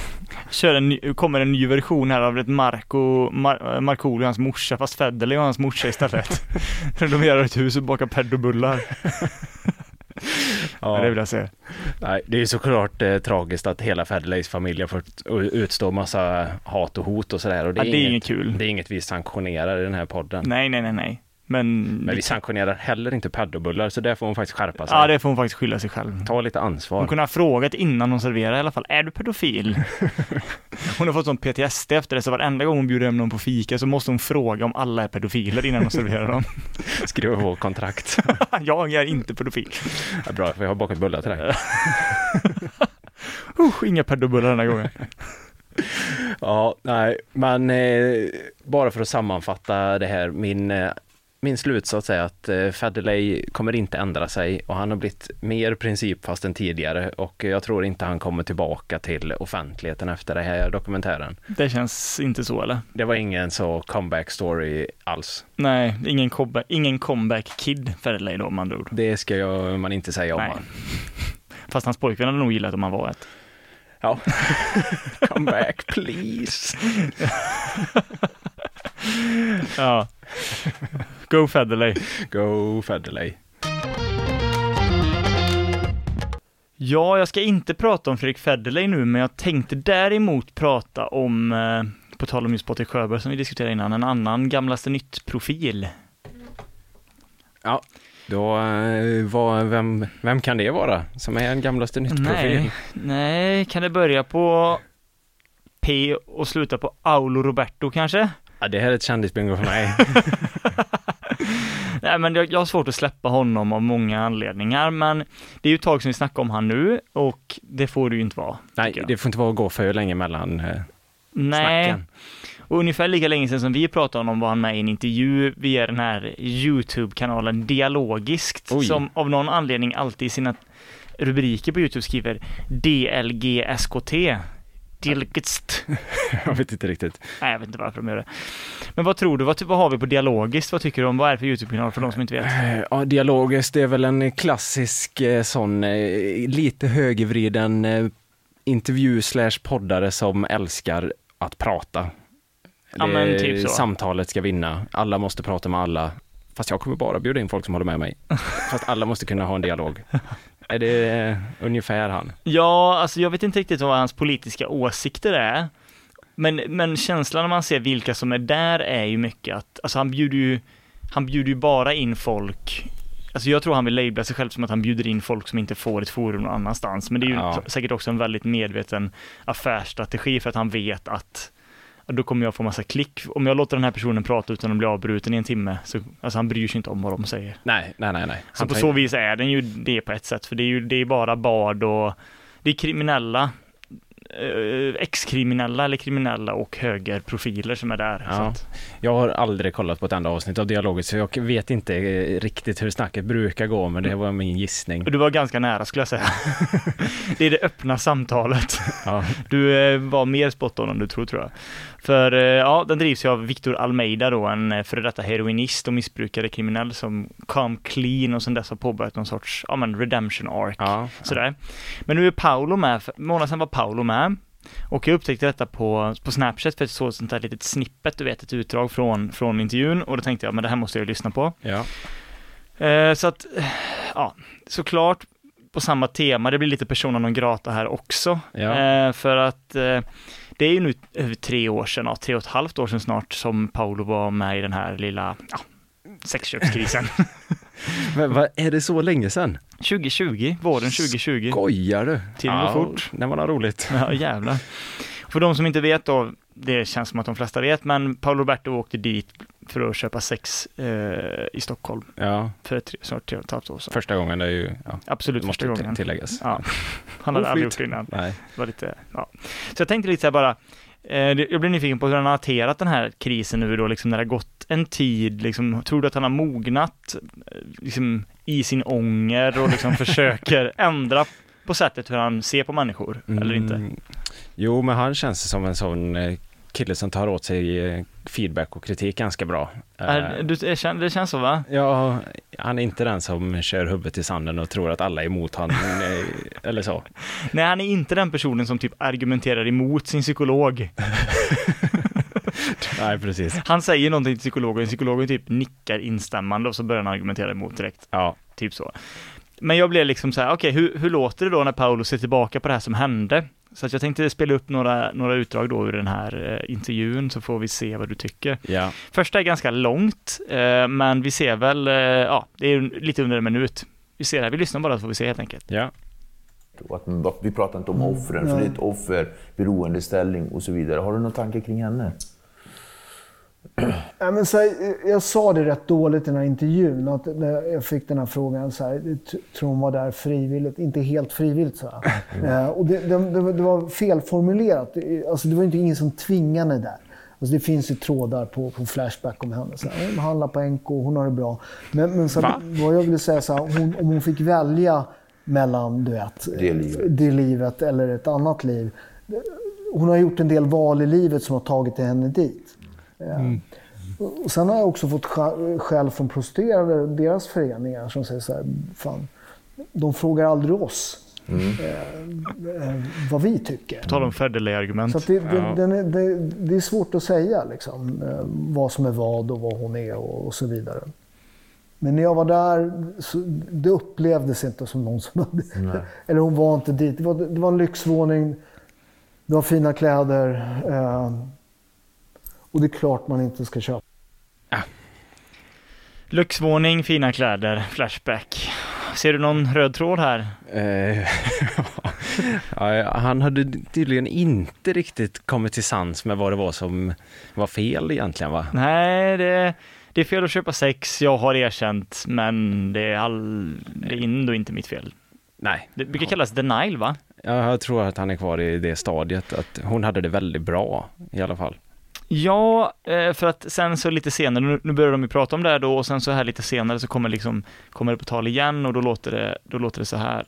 Kör en ny, kommer en ny version här av ett Marco, Mar, Markoolio och hans morsa, fast Federley och hans morsa istället. (laughs) Renoverar ett hus och bakar pedobullar. Ja. Det vill jag se. Nej, det är ju såklart eh, tragiskt att hela Federleys familj har fått utstå massa hat och hot och sådär. Och det, Ja, är det är inget, inget kul. det är inget vi sanktionerar i den här podden. Nej, nej, nej, nej. Men, Men vi sanktionerar heller inte pedobullar, så där får hon faktiskt skärpa sig. ja, det får hon faktiskt skylla sig själv. Ta lite Hon ansvar. kunde ha frågat innan hon serverar i alla fall, är du pedofil? (laughs) Hon har fått sån PTSD efter det, så varenda gång hon bjuder hem någon på fika så måste hon fråga om alla är pedofiler innan hon serverar dem. (laughs) Skriva på kontrakt. (laughs) Jag är inte pedofil. Ja, bra, för jag har bakat bullar till dig. Usch, inga pedobullar den här gången. Ja, nej, men eh, bara för att sammanfatta det här, min eh, min slutsats är att eh, Federley kommer inte ändra sig och han har blivit mer principfast än tidigare och jag tror inte han kommer tillbaka till offentligheten efter den här dokumentären. Det känns inte så eller? Det var ingen så comeback story alls. Nej, ingen comeback, ingen comeback kid Federley då om andra ord. Det ska jag, man inte säga om Nej. han. (laughs) Fast hans pojkvän hade nog gillat om han var ett. Ja. (laughs) Come back please. (laughs) Ja. Go Federley. Go Federley. Ja, jag ska inte prata om Fredrik Federley nu, men jag tänkte däremot prata om, eh, på tal om just Patrik Sjöberg som vi diskuterade innan, en annan Gamlaste Nytt-profil. Då, eh, vad, vem, vem kan det vara som är en gamlaste nytt-profil? Nej, nej, kan det börja på P och sluta på Aulo Roberto kanske? Ja, det här är ett kändisbingo för mig. (laughs) (laughs) Nej, men jag, jag har svårt att släppa honom av många anledningar, men det är ju ett tag sedan vi snackade om han nu och det får det ju inte vara. Nej, det får inte vara att gå för länge mellan eh, Nej, snacken. och ungefär lika länge sedan som vi pratade om honom var han med i en intervju via den här YouTube-kanalen Dialogiskt, Oj. som av någon anledning alltid i sina rubriker på YouTube skriver DLGSKT. Dialogist. (laughs) Jag vet inte riktigt. Nej, jag vet inte varför de gör det. Men vad tror du, vad, vad har vi på Dialogiskt? Vad tycker du om, vad är det för YouTube-kanal för de som inte vet? Eh, Ja, Dialogiskt det är väl en klassisk eh, sån eh, lite högervriden intervju slash poddare som älskar att prata. Ja, Det- typ. Samtalet ska vinna. Alla måste prata med alla. Fast jag kommer bara bjuda in folk som håller med mig. (laughs) Fast alla måste kunna ha en dialog. Är det eh, ungefär han? Ja, alltså jag vet inte riktigt vad hans politiska åsikter är. Men, men känslan när man ser vilka som är där är ju mycket att, alltså han bjuder ju, han bjuder ju bara in folk Alltså jag tror han vill labla sig själv som att han bjuder in folk som inte får ett forum någon annanstans. Men det är ju Ja. säkert också en väldigt medveten affärsstrategi för att han vet att då kommer jag få massa klick. Om jag låter den här personen prata utan att bli avbruten i en timme, så alltså han bryr sig inte om vad de säger. Nej, nej, nej. nej. Så Han på så vis är den ju det på ett sätt, för det är ju det är bara bard och det är kriminella, eh, ex-kriminella eller kriminella och högerprofiler som är där. Ja. att, Jag har aldrig kollat på ett enda avsnitt av Dialogiskt så jag vet inte eh, riktigt hur snacket brukar gå men det var min gissning. du var ganska nära skulle jag säga. (laughs) det är det öppna samtalet. Ja, Du eh, var mer spot on än du tror tror jag. För eh, ja, den drivs ju av Victor Almeida då, en eh, före detta heroinist och missbrukare kriminell som kom clean och sen dess har påbörjat någon sorts, ja men redemption arc. ja, Sådär. Men nu är Paolo med, för månad sedan var Paolo med. Och jag upptäckte detta på, på Snapchat för jag såg ett sånt där litet snippet, du vet, ett utdrag från, från intervjun och då tänkte jag, men det här måste jag lyssna på. ja. Eh, så att, ja, såklart på samma tema, det blir lite persona non grata här också. Ja. Eh, för att eh, det är ju nu över tre år sedan, ja, tre och ett halvt år sedan snart, som Paolo var med i den här lilla, ja, sexköpskrisen. (laughs) Men vad, är det så länge sedan? 2020, våren 2020. Skojar du? Tiden går fort. Det var något roligt. Ja, jävlar. För de som inte vet då, det känns som att de flesta vet, men Paolo Roberto åkte dit för att köpa sex eh, i Stockholm Ja, för tre, snart tre och ett halvt år sedan. första gången det är ju, ja, Absolut första gången. tilläggas. Ja, (laughs) han hade aldrig gjort det innan. Nej. Det var lite, ja. Så jag tänkte lite så här bara, eh, jag blir nyfiken på hur han har hanterat den här krisen nu då, liksom när det har gått en tid, liksom, tror du att han har mognat eh, liksom, i sin ånger och liksom (laughs) försöker ändra på sättet hur han ser på människor, eller inte? Jo, men han känns som en sån eh, kille som tar åt sig eh, feedback och kritik ganska bra. Eh, du, det, kän, det känns så va? Ja, han är inte den som kör huvudet i sanden och tror att alla är emot honom, (laughs) eller så. Nej, han är inte den personen som typ argumenterar emot sin psykolog. (laughs) Nej, precis. Han säger någonting till psykologen, psykologen typ nickar instämmande och så börjar han argumentera emot direkt. Ja, Typ så. Men jag blev liksom så här, okej, hur, hur låter det då när Paolo ser tillbaka på det här som hände? Så att jag tänkte spela upp några, några utdrag då ur den här eh, intervjun så får vi se vad du tycker. ja. Första är ganska långt, eh, men vi ser väl, eh, ja, det är lite under en minut. Vi ser här, vi lyssnar bara så får vi se helt enkelt. ja. Och att vi pratar inte om offren, för det är ett offer, beroendeställning och så vidare. Har du någon tanke kring henne? (clears throat) Ja, men så här, jag sa det rätt dåligt i den här intervjun, att när jag fick den här frågan, så här, tror hon var där frivilligt? Inte helt frivilligt, så här. Eh, och det, det, det, var- felformulerat. Alltså, det var inte ingen som tvingade där. Alltså det finns ju trådar på, på Flashback om henne. Så här, hon handlar på NK, hon har det bra. Men, men så Va? vad jag ville säga så här, hon, om hon fick välja mellan du vet, Det livet. det livet eller ett annat liv. Hon har gjort en del val i livet som har tagit henne dit. Eh, Och sen har jag också fått skä- skäll från prostituerade, deras föreningar, som säger så här, fan, de frågar aldrig oss eh, eh, vad vi tycker. På tal om Federley-argument. Så det, det, Ja. är, det, det är svårt att säga liksom, eh, vad som är vad och vad hon är och, och så vidare. Men när jag var där, så, det upplevdes inte som någon som hade... (laughs) Eller hon var inte dit. Det var, det var en lyxvåning, det var fina kläder. Och det är klart man inte ska köpa. Lyxvåning, fina kläder, Flashback. Ser du någon röd tråd här? Eh, (laughs) ja, han hade tydligen inte riktigt kommit till sans med vad det var som var fel egentligen va? Nej, det, det är fel att köpa sex, jag har erkänt, men det är, all, det är ändå inte mitt fel. Nej, Det brukar kallas denial va? Ja, jag tror att han är kvar i det stadiet, att hon hade det väldigt bra i alla fall. Ja, eh, för att sen så lite senare, nu- börjar de ju prata om det här då och sen så här lite senare så kommer liksom, kommer det på tal igen och då låter det, då låter det så här.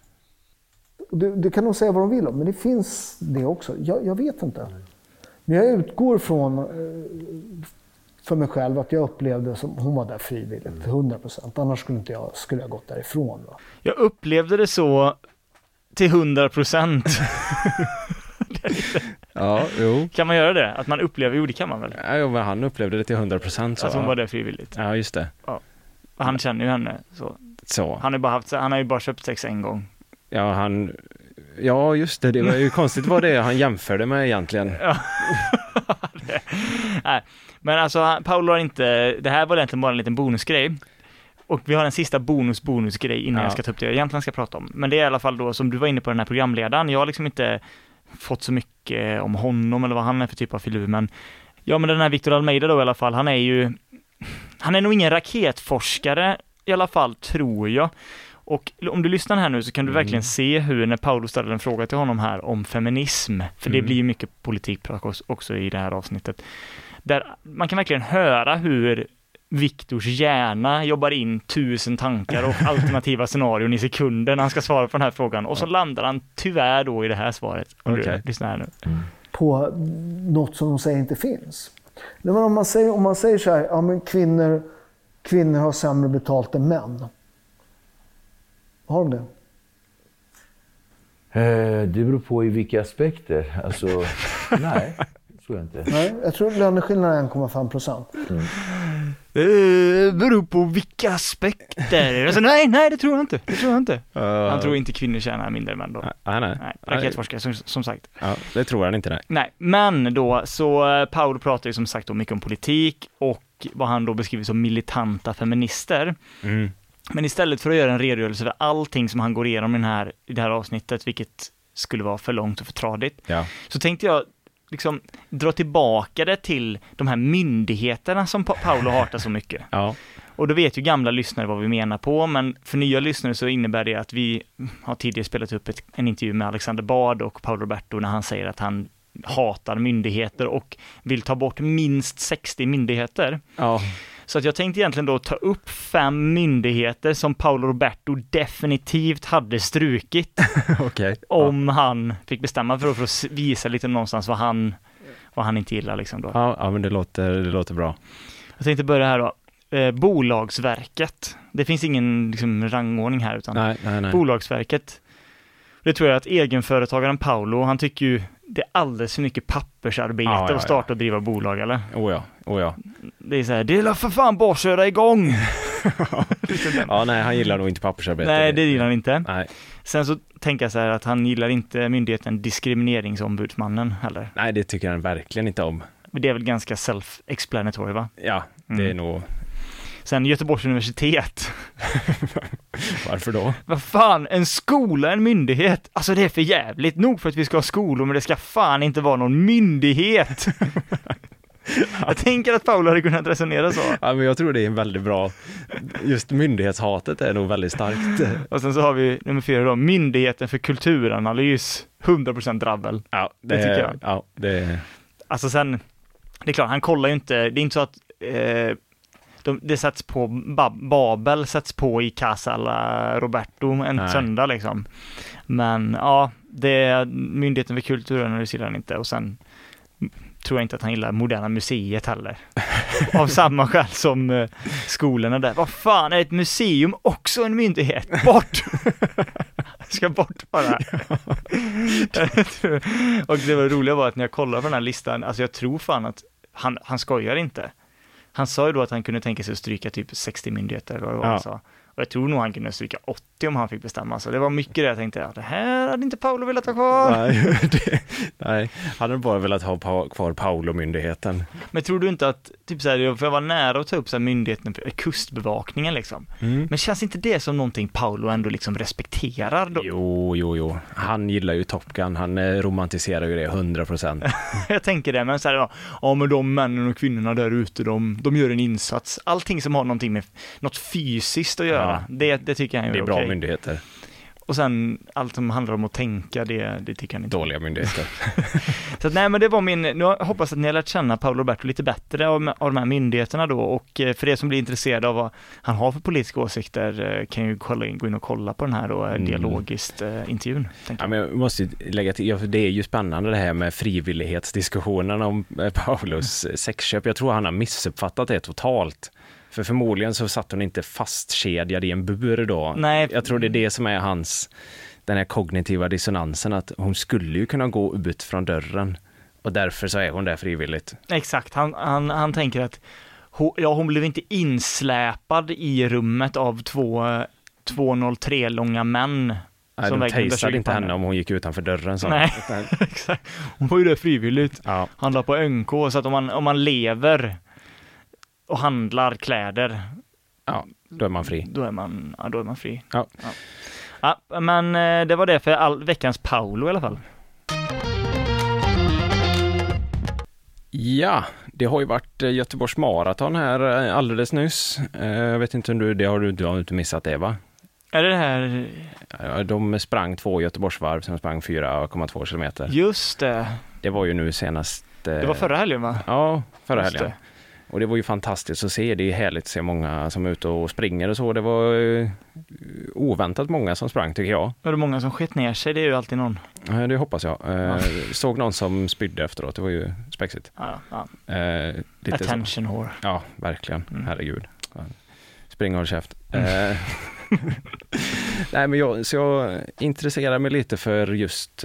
Du, du kan nog säga vad de vill om, men det finns det också. Jag, jag vet inte. Men jag utgår från eh, för mig själv att jag upplevde som hon var där frivilligt, 100 procent. Annars skulle inte jag skulle jag gått därifrån. Va? Jag upplevde det så till 100 procent. (laughs) (laughs) (laughs) Ja, jo. (laughs) Kan man göra det? Att man upplever, jo det kan man väl? Ja, men han upplevde det till 100 procent. Att hon var där frivilligt. Ja, just det. Och Han känner ju henne så. Så. Han har ju bara haft, han har ju bara köpt sex en gång. Ja, han... Ja, just det. Det var ju konstigt vad det är han jämförde med egentligen. (laughs) Nej, men alltså Paolo har inte, det här var egentligen bara en liten bonusgrej. Och vi har en sista bonus-bonusgrej innan Ja. jag ska ta upp det jag egentligen ska prata om. Men det är i alla fall då, som du var inne på den här programledaren, jag har liksom inte fått så mycket om honom eller vad han är för typ av filur, men ja men den här Victor Almeida då i alla fall, han är ju, han är nog ingen raketforskare i alla fall, tror jag. Och om du lyssnar här nu så kan du verkligen se hur när Paolo ställer en fråga till honom här om feminism, för det Mm. blir ju mycket politikprat också- också i det här avsnittet, där man kan verkligen höra hur Viktors hjärna jobbar in tusen tankar och (laughs) alternativa scenarion i sekunder när han ska svara på den här frågan och så landar han tyvärr då i det här svaret. Om Okej. du lyssnar här nu. På något som de säger inte finns. Nej, men om, man säger, om man säger så här, ja, men kvinnor, kvinnor har sämre betalt än män. Har de det? Eh, Det beror på i vilka aspekter. Alltså, (laughs) nej, tror jag inte. Nej, jag tror löneskillnaden är 1,5 procent. Det beror på vilka aspekter. (laughs) Alltså, nej, nej, det tror jag inte. Det tror jag inte. Han tror inte kvinnor tjänar mindre än män då. Nej, nej. Nej, raketforskare som, som sagt. Ja, det tror han inte, nej. Nej, men då så eh, Paolo pratar ju som sagt då mycket om politik och vad han då beskriver som militanta feminister. Mm. Men istället för att göra en redogörelse för allting som han går igenom i, den här, i det här avsnittet, vilket skulle vara för långt och för tradigt, Ja. så tänkte jag liksom dra tillbaka det till de här myndigheterna som Pa- Paolo hatar så mycket. Ja. Och då vet ju gamla lyssnare vad vi menar på, men för nya lyssnare så innebär det att vi har tidigare spelat upp ett, en intervju med Alexander Bard och Paolo Roberto när han säger att han hatar myndigheter och vill ta bort minst 60 myndigheter. Ja. Så att jag tänkte egentligen då ta upp fem myndigheter som Paolo Roberto definitivt hade strukit (laughs) Okej. om han fick bestämma för att, för att visa lite någonstans vad han, vad han inte gillar liksom då. Ja, ja, men det låter, det låter bra. Jag tänkte börja här då. Eh, Bolagsverket. Det finns ingen liksom, rangordning här utan Nej, nej, nej. Bolagsverket. Det tror jag att egenföretagaren Paolo, han tycker ju det är alldeles för mycket pappersarbete Ja, ja, att starta och driva bolag eller? Oh ja, oh ja. Det är så här, det är för fan bara att köra igång! (laughs) Ja, nej, han gillar nog inte pappersarbete. Nej, det gillar han inte. Nej, Sen så tänker jag så här att han gillar inte myndigheten Diskrimineringsombudsmannen heller. nej, det tycker han verkligen inte om. Men Det är väl ganska self-explanatory va? Ja, det är Mm. nog... Sen Göteborgs universitet. (laughs) Varför då? Vad fan, en skola, en myndighet? Alltså det är för jävligt nog för att vi ska ha skolor, men det ska fan inte vara någon myndighet. (laughs) Jag tänker att Paolo hade kunnat resonera så. Ja, men jag tror det är en väldigt bra... Just myndighetshatet är nog väldigt starkt. Och sen så har vi nummer fyra då, Myndigheten för kulturanalys. 100% drabbel. Ja, Det tycker jag. Ja, det... Alltså sen, det är klart, han kollar ju inte, det är inte så att eh, de, det sätts på, Bab, Babel sätts på i Casa alla Roberto en Nej. söndag liksom. Men ja, det, Myndigheten för kulturanalys gillar han inte och sen tror jag inte att han gillar Moderna Museet heller. Av (laughs) samma skäl som eh, skolorna där. Vad fan, är ett museum också en myndighet? Bort! Ska bort bara. (laughs) och det var roliga var att när jag kollade på den här listan, alltså jag tror fan att han, han skojar inte. Han sa ju då att han kunde tänka sig att stryka typ 60 myndigheter eller vad det Ja. han sa. Och jag tror nog han kunde stryka 80 om han fick bestämma. Så det var mycket det jag tänkte, ja, det här hade inte Paolo velat ha kvar. Nej, (laughs) det, nej, hade bara velat ha pa, kvar Paolo-myndigheten. Men tror du inte att, typ så här, för jag var nära att ta upp så här myndigheten, för kustbevakningen liksom. Mm. Men känns inte det som någonting Paolo ändå liksom respekterar? Då? Jo, jo, jo. Han gillar ju Top Gun. Han eh, romantiserar ju det 100 procent. (laughs) Jag tänker det, men så här, ja, ja men de männen och kvinnorna där ute, de, de gör en insats. Allting som har någonting med något fysiskt att göra, Ja. det, det tycker han Det är är bra okej. myndigheter. Och sen allt som handlar om att tänka, det, det tycker han inte. Dåliga myndigheter. (laughs) Så att, nej men det var min, nu hoppas att ni har lärt känna Paolo Roberto lite bättre av, av de här myndigheterna då och eh, för er som blir intresserade av vad han har för politiska åsikter eh, kan ju kolla in, gå in och kolla på den här då, eh, Mm. dialogiskt eh, intervjun. Ja, men jag måste lägga till, ja, det är ju spännande det här med frivillighetsdiskussionen om Paulos eh, sexköp. Jag tror han har missuppfattat det totalt. För förmodligen så satt hon inte fastkedjad i en bur då. Nej. Jag tror det är det som är hans, den här kognitiva dissonansen, att hon skulle ju kunna gå ut från dörren. Och därför så är hon där frivilligt. Exakt, han, han, han tänker att hon, ja, hon blev inte insläpad i rummet av två eh, 203 långa män. Nej, som de tasade inte henne. om hon gick utanför dörren. Så. Nej. (laughs) Exakt. Hon var ju där frivilligt. Ja. Handlar på NK, så att om man, om man lever och handlar kläder, ja, då är man fri. då är man, ja, då är man fri. Ja. Ja. Ja, men eh, det var det för all, veckans Paolo i alla fall. Ja, det har ju varit eh, Göteborgs maraton här eh, alldeles nyss. Jag vet inte om du, det har du, du har inte missat det va? Är det det här, De sprang två Göteborgsvarv som sprang 4,2 kilometer. just det, Det var ju nu senast. det var förra helgen va? Ja, förra Just helgen. Och det var ju fantastiskt att se. Det är härligt att se många som är ute och springer och så. Det var eh, oväntat många som sprang tycker jag. Var det många som skett ner sig? Det är ju alltid någon. Det hoppas jag. Eh, Ja. Såg någon som spydde efteråt. Det var ju spexigt. Ja, ja. Eh, lite så. Attention whore. Ja, verkligen. Mm. Herregud. Spring och håll käft. Eh, (laughs) Nej, men jag, så jag intresserar mig lite för just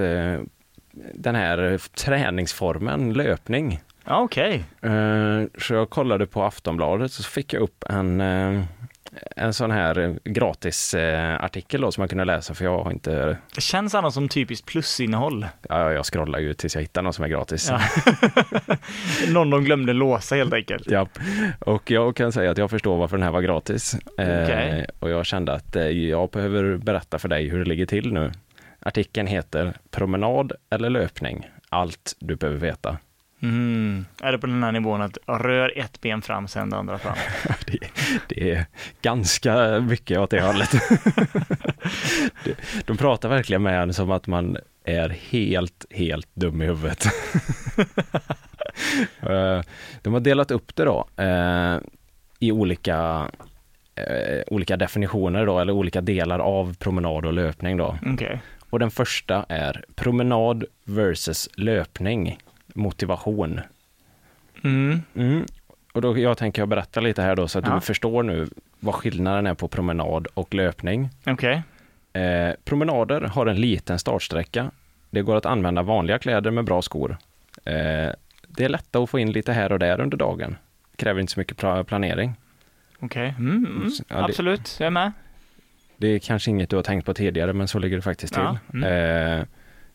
den här träningsformen, löpning. Ja, okej. Eh, så jag kollade på Aftonbladet så fick jag upp en, eh, en sån här gratis eh, artikel då, som man kunde läsa för jag har inte, Det känns annars som typiskt plusinnehåll. ja, jag scrollar ju tills jag hittar någon som är gratis. Ja. (laughs) Någon de glömde låsa helt enkelt. Ja, och jag kan säga att jag förstår varför den här var gratis. Okej. och jag kände att jag behöver berätta för dig hur det ligger till nu. Artikeln heter Promenad eller löpning? Allt du behöver veta. Mm. Är det på den här nivån att rör ett ben fram, sen det andra fram? (laughs) Det, det är ganska mycket åt det hållet. (laughs) De pratar verkligen med en som att man är helt, helt dum i huvudet. (laughs) Eh, De har delat upp det då eh, i olika, eh, olika definitioner då, eller olika delar av promenad och löpning då. Okej. Och den första är promenad versus löpning, motivation. Mm. Mm. Och då jag tänker jag berätta lite här då så att Ja. du förstår nu vad skillnaden är på promenad och löpning. Okej. Eh, promenader har en liten startsträcka. Det går att använda vanliga kläder med bra skor. Eh, det är lätt att få in lite här och där under dagen. Kräver inte så mycket pla- planering. Okej. Mm, mm. Ja, det- Absolut, jag är med. Det är kanske inget du har tänkt på tidigare, men så ligger det faktiskt till. Ja, mm. Eh,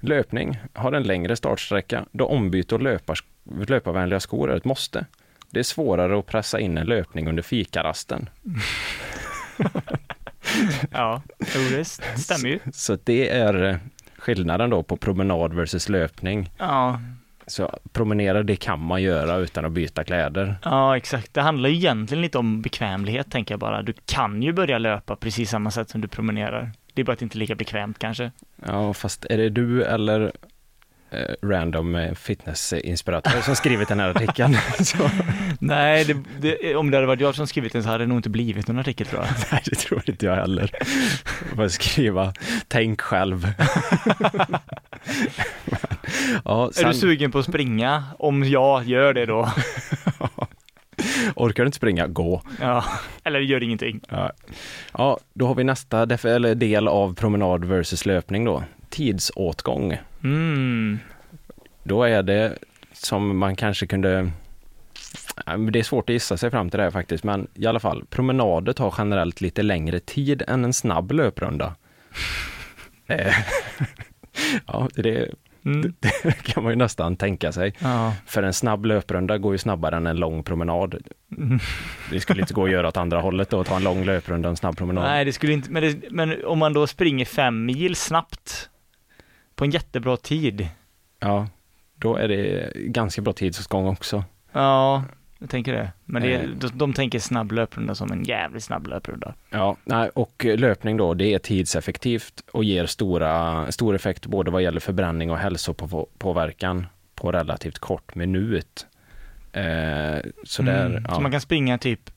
löpning har en längre startsträcka, då ombyte och löpars, löparvänliga skor är ett måste. Det är svårare att pressa in en löpning under fikarasten. (laughs) Ja, det stämmer ju. Så det är eh, skillnaden då på promenad versus löpning. Ja, Så promenera, det kan man göra utan att byta kläder. ja, exakt. Det handlar ju egentligen lite om bekvämlighet, tänker jag bara. Du kan ju börja löpa precis samma sätt som du promenerar. Det är bara att det inte är lika bekvämt kanske. Ja, fast är det du eller eh, random eh, fitnessinspiratör som skrivit den här artikeln. (laughs) (laughs) Nej, det, det, om det hade varit jag som skrivit den så hade det nog inte blivit någon artikel tror jag. (laughs) nej, det tror inte jag heller. Jag får skriva, tänk själv. Ja, Är sen, du sugen på att springa? Om ja, gör det då. Orkar du inte springa, gå. Ja, eller gör ingenting. Ja. ja, då har vi nästa del av promenad versus löpning då. Tidsåtgång. Mm. Då är det som man kanske kunde Det är svårt att gissa sig fram till det här faktiskt, men i alla fall, promenader tar generellt lite längre tid än en snabb löprunda. (laughs) Eh, (laughs) ja, det, Mm. (laughs) det kan man ju nästan tänka sig. Ja. För en snabb löprunda går ju snabbare än en lång promenad. Mm. Det skulle inte gå att göra åt andra hållet då, ta en lång löprunda och en snabb promenad. Nej, det skulle inte, men, det, men om man då springer fem mil snabbt på en jättebra tid. Ja, då är det ganska bra tidsåtgång också. Ja, jag tänker det. Men det, Eh. de, de tänker snabb löprunda som en jävligt snabb löprunda. Ja, nej, och löpning då, det är tidseffektivt och ger stora, stor effekt både vad gäller förbränning och hälsopåverkan på relativt kort minut. Eh, så där, Mm. ja. Så man kan springa typ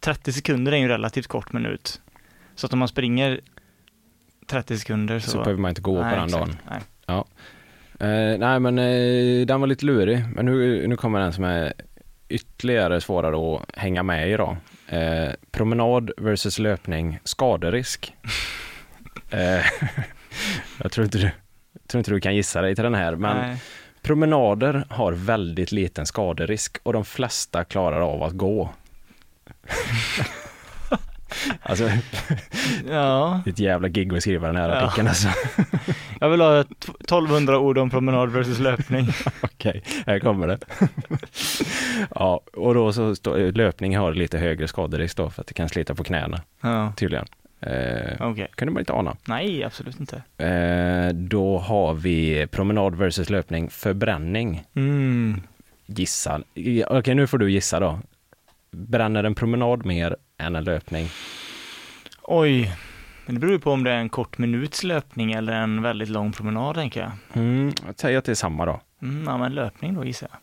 30 sekunder är ju relativt kort minut. Så att om man springer 30 sekunder så... så behöver man inte gå Nej, på den dagen. Nej. Eh, nej, men eh, den var lite lurig. Men nu, nu kommer den som är ytterligare svårare att hänga med i då. Eh, promenad versus löpning, skaderisk. (laughs) eh, (laughs) jag tror inte, du, tror inte du kan gissa dig till den här, men Nej. promenader har väldigt liten skaderisk och de flesta klarar av att gå. (laughs) alltså, (laughs) Ja, ett jävla gig att skriva den här Ja. artikeln alltså. (laughs) jag vill ha t- 1200 ord om promenad versus löpning. (laughs) Okej, här kommer det. ja, och då så står löpning har lite högre skaderisk då för att det kan slita på knäna Ja, tydligen. Eh, okej. kunde man inte ana. Nej, absolut inte. Eh, då har vi promenad versus löpning, förbränning. Mm. Gissa. Okej, nu får du gissa då. Bränner en promenad mer än en löpning? Oj, men det beror ju på om det är en kort minuts löpning eller en väldigt lång promenad tänker jag. Mm, jag säger att det är samma då. Mm, ja, men löpning då gissar jag.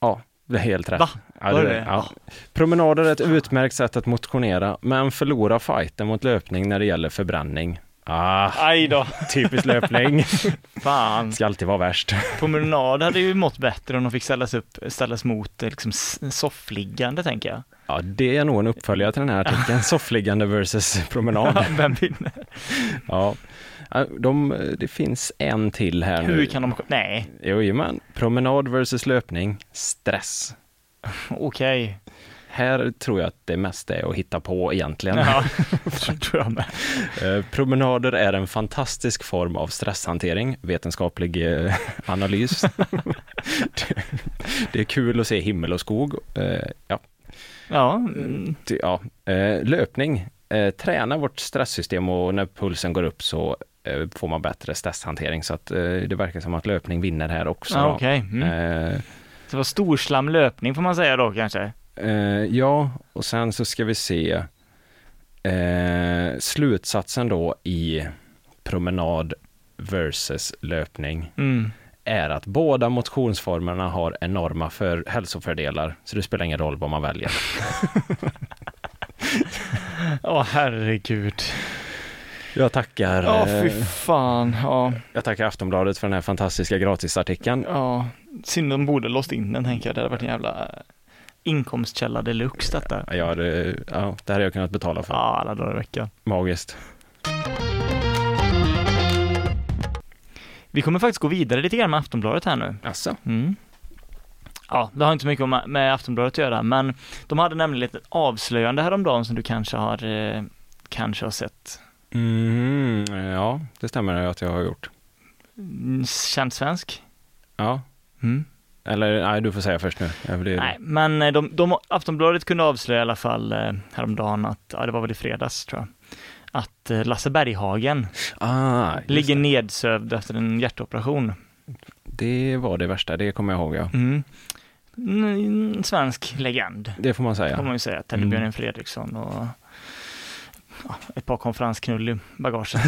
Ja, det är helt rätt. Va? Ja, Var det, det det? ja. Promenader är ett utmärkt sätt att motionera, men förlora fighten mot löpning när det gäller förbränning. Ah, Aj då, typisk löpning. (laughs) fan. Ska alltid vara värst. Promenad hade ju mått bättre om de fick ställas upp, ställas mot eh, liksom soffliggande tänker jag. Ja, det är nog en uppföljare till den här artikeln. (laughs) Soffliggande versus promenad. Vem vinner? Ja. De, det finns en till här nu. Hur kan de, nej, Jo, men promenad versus löpning, stress. okej. Här tror jag att det mesta är att hitta på egentligen. Ja, (laughs) (laughs) tror jag med. Eh, Promenader är en fantastisk form av stresshantering, vetenskaplig eh, (laughs) analys. det, är kul att se himmel och skog. Eh, Ja, Ja, ja. Löpning, träna vårt stressystem och när pulsen går upp så får man bättre stresshantering. Så att det verkar som att löpning vinner här också. ja okej. Mm. Eh, Det var storslam löpning får man säga då kanske. Eh, ja, och sen så ska vi se eh, slutsatsen då i promenad versus löpning Mm. är att båda motionsformerna har enorma för hälsofördelar, så det spelar ingen roll vad man väljer. (laughs) Åh herregud. Jag tackar, Ja, eh, fy fan. Ja, jag tackar Aftonbladet för den här fantastiska gratisartikeln. ja. Synd de borde låst in den tänker jag. Det hade varit en jävla eh, inkomstkälla deluxe detta. Ja, det, ja, det här hade jag kunnat betala för. Ja, alla dagar i veckan. Magiskt. Vi kommer faktiskt gå vidare lite grann med Aftonbladet här nu. Alltså. Mm. Ja, det har inte så mycket med- Aftonbladet att göra, men de hade nämligen lite avslöjande häromdagen som du kanske har, eh, kanske har sett. Mm, ja, det stämmer att jag har gjort. Mm, Känd svensk? Ja, Mm. Eller nej, du får säga först nu. Blir... Nej, men eh, de, de, Aftonbladet kunde avslöja i alla fall eh, häromdagen att, ja det var väl i fredags tror jag, att eh, Lasse Berghagen Ah, ligger det. nedsövd efter en hjärtoperation. det var det värsta, det kommer jag ihåg ja. Mm. En svensk legend, Det får man säga. får man ju säga. Teddy Mm. Fredriksson och ett par konferensknull i bagaget. (laughs)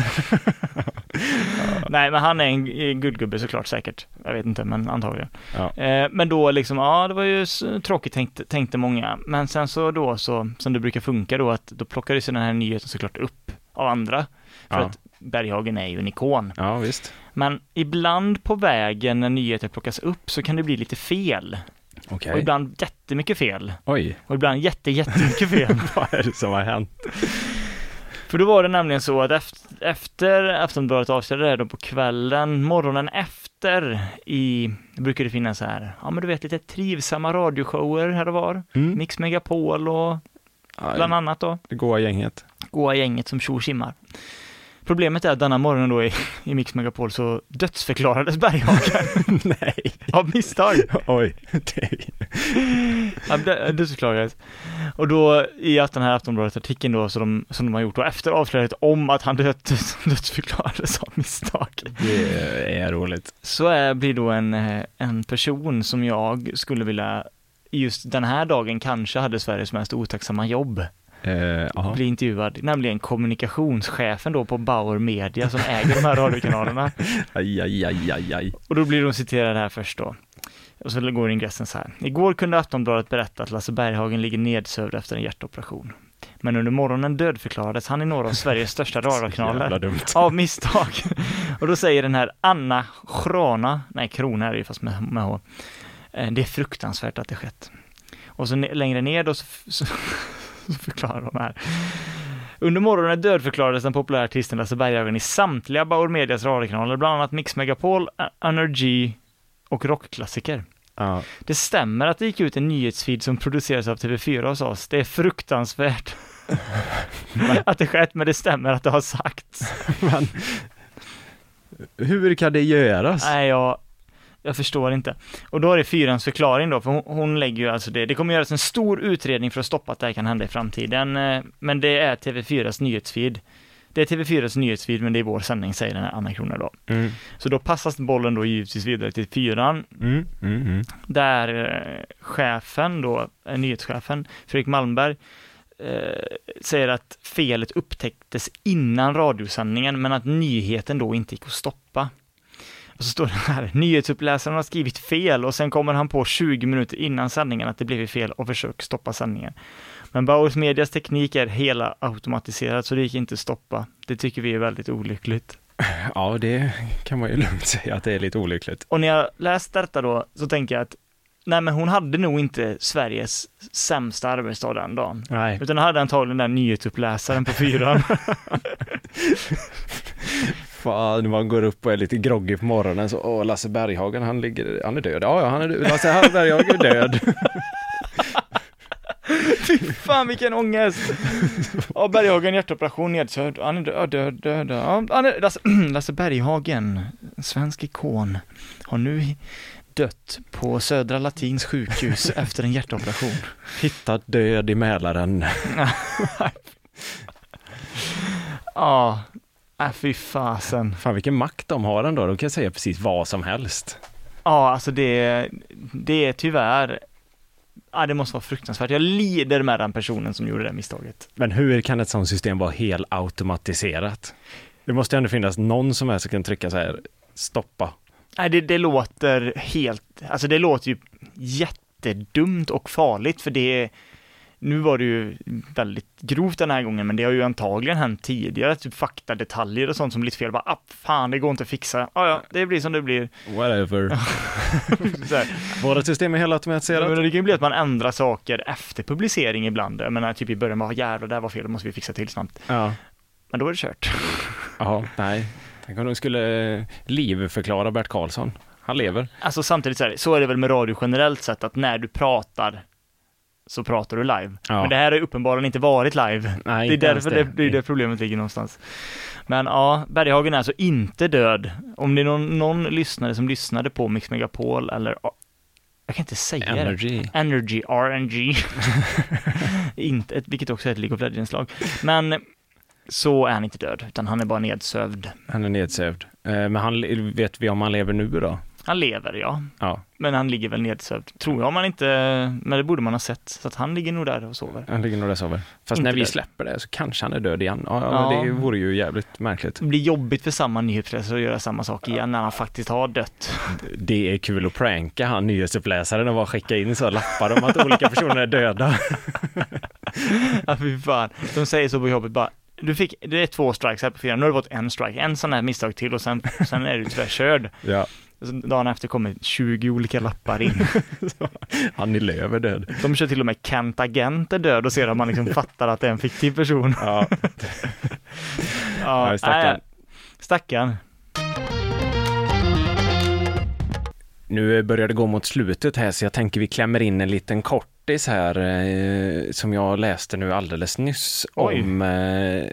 Nej, men han är en guldgubbe såklart säkert. Jag vet inte, men antagligen. Ja. Eh, men då liksom, ja det var ju tråkigt tänkte, tänkte många. Men sen så då så, som det brukar funka då, att då plockades ju den här nyheten såklart upp av andra. För Ja. att Berghagen är ju en ikon. Ja, visst. Men ibland på vägen när nyheter plockas upp så kan det bli lite fel. Okej. Och ibland jättemycket fel. Oj, Och ibland jätte, jättemycket fel. (laughs) vad är det som har hänt? För då var det nämligen så att efter, efter Aftonbladet avslöjade det då på kvällen, morgonen efter i, brukar det finnas så här, ja men du vet lite trivsamma radioshower här och var. Mm. Mix Megapol och bland Ja, annat då, det goa gänget. goa gänget som tjo. Problemet är att denna morgonen då i, i Mix Megapol så dödsförklarades Berghagen (laughs) Nej. av misstag. Oj. Han dö- dödsförklarades. Och då i att den här Aftonbladet-artikeln då som de, som de har gjort och efter avslöjandet om att han död, (laughs) dödsförklarades av misstag. det är roligt. Så är, blir då en, eh, en person som jag skulle vilja just den här dagen kanske hade Sveriges mest otacksamma jobb. Eh. Bli intervjuad, nämligen kommunikationschefen då på Bauer Media som äger de här radiokanalerna. (laughs) Aj, aj, aj, aj, aj. Och då blir de citerade här först då. Och så går ingressen så här. Igår kunde Aftonbladet berätta att Lasse Berghagen ligger nedsövd efter en hjärtoperation. Men under morgonen dödförklarades han i några av Sveriges största (laughs) radiokanaler. Av misstag. (laughs) Och då säger den här Anna Schrana, nej Krona är det ju fast med, med H. Eh, Det är fruktansvärt att det skett. Och så längre ner då så, så (laughs) förklarar de här. Under morgonen dödförklarades den populära artisten Lasse Berghagen i samtliga Bauer Medias radiokanaler, bland annat Mix Megapol, Energy och rockklassiker. Ja. Det stämmer att det gick ut en nyhetsfeed som produceras av TV4 hos oss. Det är fruktansvärt (laughs) att det skett, men det stämmer att det har sagts. (laughs) Men, hur kan det göras? Nej, jag, jag förstår inte. Och då är det fyrans förklaring då, för hon, hon lägger ju alltså det. Det kommer göras en stor utredning för att stoppa att det här kan hända i framtiden, eh, men det är TV4s nyhetsfeed. Det är TV4s nyhetsfeed, men det är vår sändning, säger den här Anna Krona då. Mm. Så då passas bollen då givetvis vidare till fyran, Mm. Mm. Mm. där eh, chefen då, eh, nyhetschefen, Fredrik Malmberg, säger att felet upptäcktes innan radiosändningen, men att nyheten då inte gick att stoppa. Och så står det här, nyhetsuppläsaren har skrivit fel och sen kommer han på 20 minuter innan sändningen att det blev fel och försöker stoppa sändningen. Men Bauers Medias teknik är hela automatiserad så det gick inte att stoppa. Det tycker vi är väldigt olyckligt. Ja, det kan man ju (laughs) lugnt säga att det är lite olyckligt. Och när jag läste detta då så tänker jag att nej men hon hade nog inte Sveriges sämsta arbetsdag den dagen. Nej. Utan hade antagligen den nyhetsuppläsaren på fyran. (laughs) (laughs) Fan, man går upp och är lite groggy på morgonen så, åh, Lasse Berghagen, han ligger, han är död. Ja, ja, han är död. Lasse Berghagen är död. (laughs) Fy fan vilken ångest! Ja, Berghagen hjärtoperation nedsövd. Han är död, död, död. Ja, han är, Lasse, (clears throat) Lasse Berghagen, en svensk ikon, har nu dött på Södra Latins sjukhus (laughs) efter en hjärtoperation. Hittad död i Mälaren. (laughs) Ja, äh, fy fasen. Fan vilken makt de har ändå. De kan säga precis vad som helst. Ja, alltså det, det är tyvärr, ja, det måste vara fruktansvärt. Jag lider med den personen som gjorde det misstaget. Men hur kan ett sådant system vara helt automatiserat? Det måste ändå finnas någon som är som kan trycka så här, stoppa. Nej, det, det låter helt, alltså det låter ju jättedumt och farligt för det är, nu var det ju väldigt grovt den här gången, men det har ju antagligen hänt tidigare, typ faktadetaljer och sånt som blivit fel. Bara, ah, fan, det går inte att fixa. Ja, ja, det blir som det blir. Whatever. (laughs) Så här. Våra system är helt automatiserat. Men det kan ju bli att man ändrar saker efter publicering ibland. Jag menar, typ i början, bara jävlar, det här var fel, det måste vi fixa till snabbt. Ja. Men då är det kört. (laughs) Ja, nej. Tänk om de skulle eh, livförklara Bert Karlsson. Han lever. Alltså samtidigt så är det, så är det väl med radio generellt sett, att när du pratar så pratar du live. Ja. Men det här har uppenbarligen inte varit live. Nej, det är därför det, det är där problemet ligger någonstans. Men ja, Berghagen är alltså inte död. Om det är någon, någon lyssnare som lyssnade på Mix Megapol eller jag kan inte säga det. Energy. Energy, RNG. (laughs) inte vilket också är ett League of Legends-lag. Men så är han inte död, utan han är bara nedsövd. Han är nedsövd. Eh, Men han, vet vi om han lever nu då? Han lever ja, Ja, men han ligger väl nedsövd. Tror jag man inte, men det borde man ha sett. Så att han ligger nog där och sover. han ligger nog där och sover. Fast Inte när vi död. släpper det så kanske han är död igen. Ja, ja. Det vore ju jävligt märkligt. Det blir jobbigt för samma nyhetsläsare att göra samma sak igen när han faktiskt har dött. Det är kul att pranka han nyhetsuppläsaren och bara skicka in så lappar om att olika personer är döda. (laughs) Ja, fy fan. De säger så på jobbet bara, du fick, det är två strikes här på fyra, nu har det varit en strike, en sån här misstag till och sen, sen är du tyvärr körd. Ja, dagen efter kommer 20 olika lappar in. (laughs) han är löver död. De kör till och med Kent Agent är död och ser att man liksom fattar att det är en fiktiv person. Ja, Ja, stackarn. nej, Stackarn. Nu börjar det gå mot slutet här så jag tänker vi klämmer in en liten kortis här eh, som jag läste nu alldeles nyss Oj. om eh,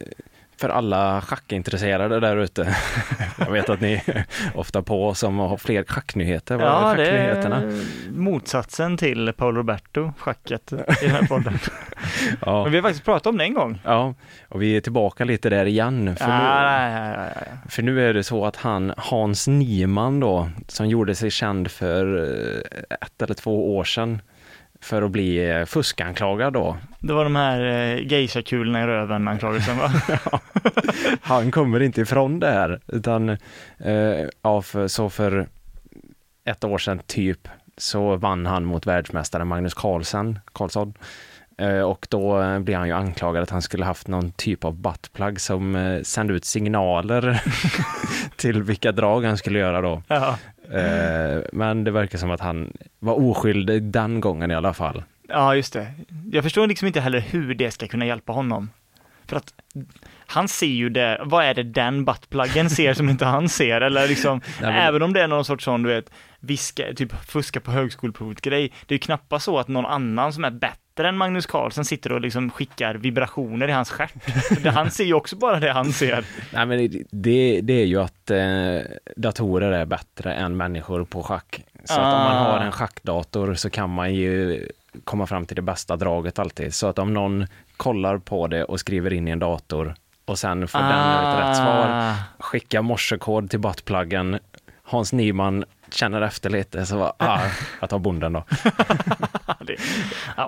för alla schackintresserade där ute. (laughs) jag vet att ni är (laughs) ofta på som har fler schacknyheter. Vad Ja, är det är motsatsen till Paolo Roberto, schacket i den här (laughs) podden. Ja. Men vi har faktiskt pratat om det en gång. ja, och vi är tillbaka lite där igen. För, Ja, nu, nej. för nu är det så att han, Hans Niemann då, som gjorde sig känd för eh, ett eller två år sedan för att bli eh, fuskanklagad då. Det var de här eh, geisha-kulorna i röven anklagelsen va? (laughs) Han kommer inte ifrån det här, utan eh, ja, för, så för ett år sedan typ så vann han mot världsmästaren Magnus Carlsen, Carlsson. Eh, och då eh, blev han ju anklagad att han skulle haft någon typ av buttplug som eh, sände ut signaler (laughs) till vilka drag han skulle göra då. Ja. Eh, men det verkar som att han var oskyldig den gången i alla fall. ja, just det. Jag förstår liksom inte heller hur det ska kunna hjälpa honom. För att han ser ju det, vad är det den buttpluggen ser som inte han ser? Eller liksom, (laughs) Nej, men- även om det är någon sorts sån, du vet, viska, typ fuska på högskoleprovet grej. Det är ju knappast så att någon annan som är bättre än Magnus Carlsen sitter och liksom skickar vibrationer i hans stjärt. Han ser ju också bara det han ser. (laughs) Nej, men det- det, är ju att eh, datorer är bättre än människor på schack. Så att om man Ah. har en schackdator så kan man ju komma fram till det bästa draget alltid. Så att om någon kollar på det och skriver in i en dator och sen får den ut rätt svar, Ah. skicka morsekod till buttpluggen, Hans Nyman känner efter lite, så bara, (laughs) ah, jag tar bonden då. (laughs) Det,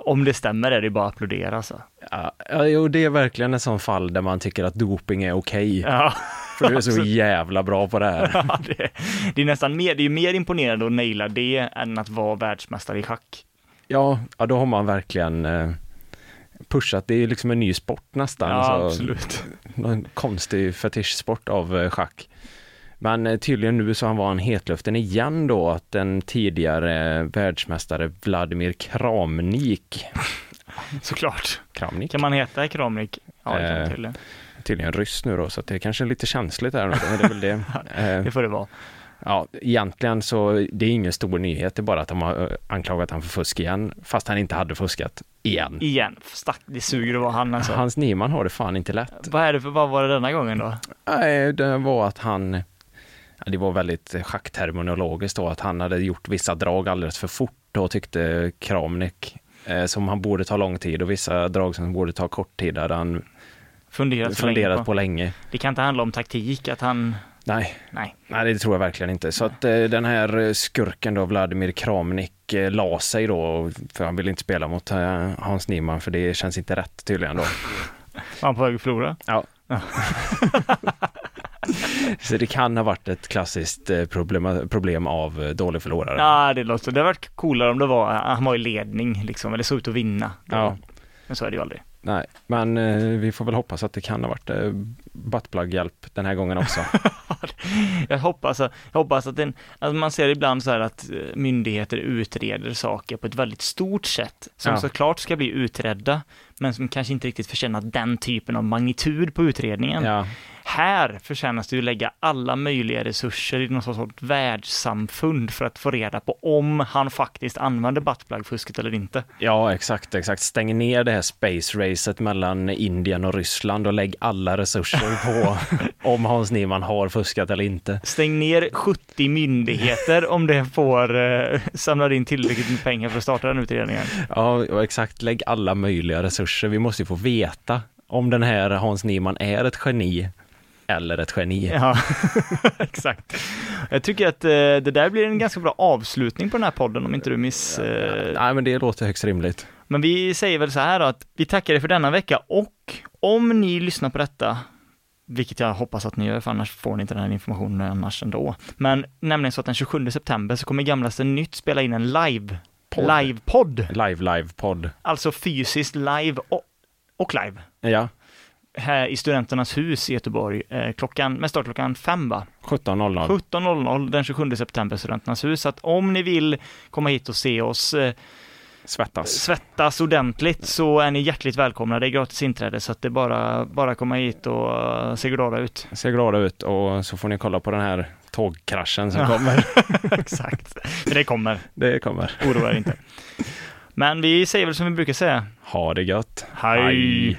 om det stämmer är det bara att applådera alltså. Ja, jo, det är verkligen ett sånt fall där man tycker att doping är okej. Ja. För du är så (laughs) jävla bra på det här. Ja, det, det är nästan mer, det är mer imponerande att naila det än att vara världsmästare i schack. Ja, ja då har man verkligen eh, pushat. Det är liksom en ny sport nästan. Ja, så, absolut. Någon konstig fetischsport av eh, schack. Men eh, tydligen nu så han var han hetluften igen då att den tidigare världsmästare Vladimir Kramnik, Såklart. Kramnik, Kan man heta Kramnik? Ja, det kan Eh, tydligen. tydligen ryss nu då så att det är kanske är lite känsligt där. Men det är väl det. (laughs) Eh, Det får det vara. Ja, egentligen så det är ingen stor nyhet, det är bara att de har eh, anklagat han för fusk igen, fast han inte hade fuskat igen. Igen. Stack, det suger att vara han alltså. Hans Niemann har det fan inte lätt. Vad är det för, vad var det denna gången då? Nej, det var att han, det var väldigt schackterminologiskt då, att han hade gjort vissa drag alldeles för fort då tyckte Kramnik, eh, som han borde ta lång tid och vissa drag som borde ta kort tid hade han Funderat, så länge funderat på. på länge. Det kan inte handla om taktik, att han... Nej, Nej. nej, det tror jag verkligen inte. Så att eh, den här skurken då, Vladimir Kramnik, eh, la sig då, för han ville inte spela mot eh, Hans Niemann, för det känns inte rätt tydligen då. (laughs) Var han på väg att förlora? Ja. (laughs) (laughs) Så det kan ha varit ett klassiskt eh, problem, problem av eh, dålig förlorare. Ja, det låter... Det hade varit coolare om det var, han var i ledning liksom, eller såg ut att vinna. Ja. Men så är det ju aldrig. Nej, men eh, vi får väl hoppas att det kan ha varit eh, buttplug-hjälp den här gången också. (laughs) Jag hoppas, jag hoppas att, den, att man ser ibland så här att eh, myndigheter utreder saker på ett väldigt stort sätt, som Ja. såklart ska bli utredda, men som kanske inte riktigt förtjänar den typen av magnitud på utredningen. ja, Här förtjänas det ju lägga alla möjliga resurser i något sorts världssamfund för att få reda på om han faktiskt använder buttplug-fusket eller inte. ja, exakt, exakt. Stäng ner det här space-racet mellan Indien och Ryssland och lägg alla resurser på (laughs) om Hans Niemann har fuskat eller inte. Stäng ner 70 myndigheter om det får eh, samla in tillräckligt med pengar för att starta den utredningen. Ja, exakt. Lägg alla möjliga resurser. Vi måste ju få veta om den här Hans Niemann är ett geni. Eller ett geni. Ja, (laughs) exakt. Jag tycker att eh, det där blir en ganska bra avslutning på den här podden om inte du miss... Eh... Nej, men det låter högst rimligt. Men vi säger väl så här då att vi tackar er för denna vecka och om ni lyssnar på detta vilket jag hoppas att ni gör, för annars får ni inte den här informationen annars ändå. Men nämligen så att den 27 september så kommer Gamlaste Nytt spela in en live Podd. live-podd. Live, live, podd. Alltså fysiskt live och, och live. Ja, Här i Studenternas hus i Göteborg, eh, klockan, med start klockan fem va? 17.00. 17.00 den 27 september, Studenternas hus. Så att om ni vill komma hit och se oss eh, Svettas. svettas ordentligt så är ni hjärtligt välkomna. Det är gratis inträde så att det är bara, bara komma hit och eh, se glada ut. Ser glada ut och så får ni kolla på den här tågkraschen som Ja. kommer. (laughs) Exakt. Det kommer, Det kommer. oroa er inte. Men vi säger väl som vi brukar säga. Ha det gött. Hej!